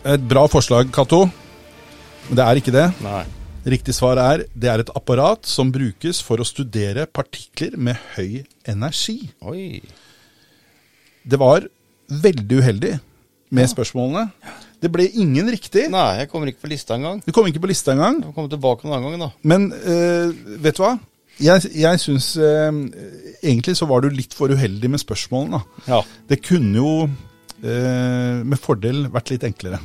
Speaker 1: Et bra forslag, Cato. Men det er ikke det.
Speaker 2: Nei.
Speaker 1: Riktig svar er det er et apparat som brukes for å studere partikler med høy energi.
Speaker 2: Oi.
Speaker 1: Det var veldig uheldig med spørsmålene. Det ble ingen riktig.
Speaker 2: Nei, jeg kommer ikke på lista engang.
Speaker 1: Du kom ikke på lista engang.
Speaker 2: Jeg får komme tilbake en annen gang, da.
Speaker 1: Men eh, vet du hva? Jeg, jeg syns eh, Egentlig så var du litt for uheldig med spørsmålene.
Speaker 2: Ja.
Speaker 1: Det kunne jo eh, med fordel vært litt enklere.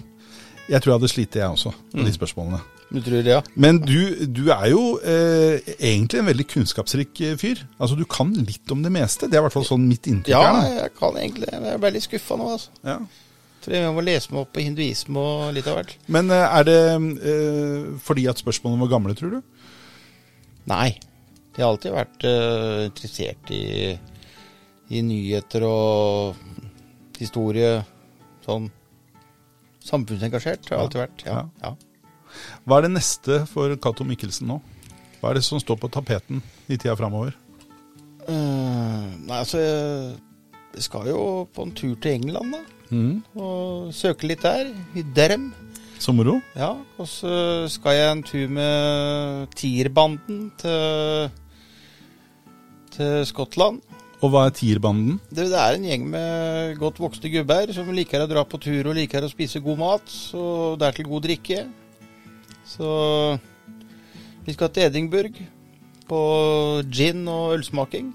Speaker 1: Jeg tror jeg hadde slitt, jeg også, med de spørsmålene.
Speaker 2: Du tror det, ja?
Speaker 1: Men du, du er jo eh, egentlig en veldig kunnskapsrik eh, fyr. Altså, Du kan litt om det meste. Det er i hvert fall sånn mitt inntrykk
Speaker 2: Ja,
Speaker 1: er. da.
Speaker 2: jeg kan egentlig. Jeg ble litt skuffa nå, altså.
Speaker 1: Ja.
Speaker 2: Tror jeg må lese meg opp på hinduisme og litt av hvert.
Speaker 1: Men eh, er det eh, fordi at spørsmålene var gamle, tror du?
Speaker 2: Nei. Jeg har alltid vært eh, interessert i, i nyheter og historie. Sånn samfunnsengasjert har jeg alltid vært. Ja. ja.
Speaker 1: Hva er det neste for Cato Mikkelsen nå? Hva er det som står på tapeten i tida framover?
Speaker 2: Eh, nei, altså jeg skal jo på en tur til England, da. Og søke litt der. I Derm.
Speaker 1: Så moro.
Speaker 2: Ja, og så skal jeg en tur med Tierbanden til, til Skottland.
Speaker 1: Og hva er Tierbanden?
Speaker 2: Det, det er en gjeng med godt vokste gubber som liker å dra på tur og liker å spise god mat, og dertil god drikke. Så vi skal til Edinburgh på gin og ølsmaking.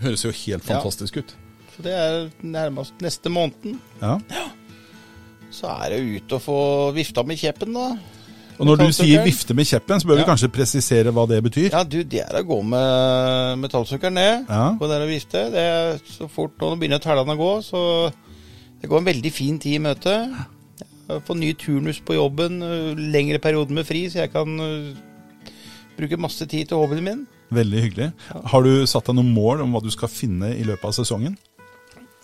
Speaker 1: Høres jo helt
Speaker 2: Ja.
Speaker 1: fantastisk ut.
Speaker 2: Så det er nærmest neste måneden.
Speaker 1: Ja.
Speaker 2: Så er det ut og få vifta med kjeppen, da.
Speaker 1: Og når du sier vifte med kjeppen, så bør vi kanskje presisere hva det betyr.
Speaker 2: Ja, du, det er å gå med metallsøkeren ned.
Speaker 1: Ja.
Speaker 2: Gå der og vifte. Det er så fort nå begynner tellene å gå, så det går en veldig fin tid i møte. Få ny turnus på jobben, lengre perioder med fri, så jeg kan bruke masse tid til hobbyen min.
Speaker 1: Veldig hyggelig. Har du satt deg noen mål om hva du skal finne i løpet av sesongen?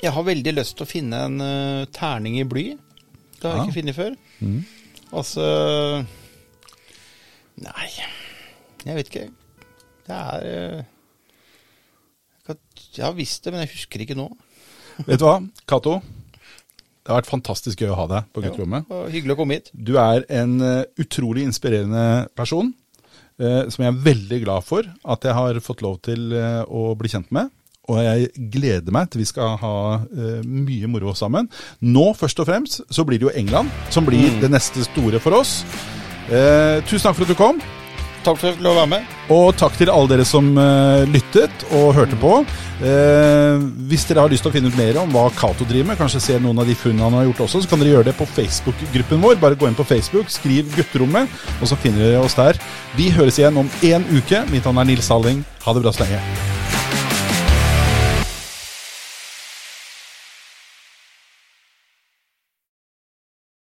Speaker 2: Jeg har veldig lyst til å finne en uh, terning i bly. Det har jeg
Speaker 1: Ja.
Speaker 2: ikke funnet før.
Speaker 1: Mm.
Speaker 2: Altså Nei, jeg vet ikke. Det er uh, jeg har visst det, men jeg husker ikke nå. <laughs>
Speaker 1: Vet du hva, Cato? Det har vært fantastisk gøy å ha deg på gutterommet.
Speaker 2: Hyggelig å komme hit.
Speaker 1: Du er en eh, utrolig inspirerende person. eh, som jeg er veldig glad for at jeg har fått lov til å bli kjent med. Og jeg gleder meg til vi skal ha uh, mye moro sammen. Nå først og fremst så blir det jo England som blir det neste store for oss. Uh, tusen takk for at du kom.
Speaker 2: Takk for at jeg fikk være med.
Speaker 1: Og takk til alle dere som uh, lyttet og hørte på. Uh, hvis dere har lyst til å finne ut mer om hva Cato driver med, kanskje se noen av de funnene han har gjort også, så kan dere gjøre det på Facebook-gruppen vår. Bare gå inn på Facebook, skriv 'Gutterommet', og så finner dere oss der. Vi høres igjen om én uke. Mitt navn er Nils Halling. Ha det bra så lenge.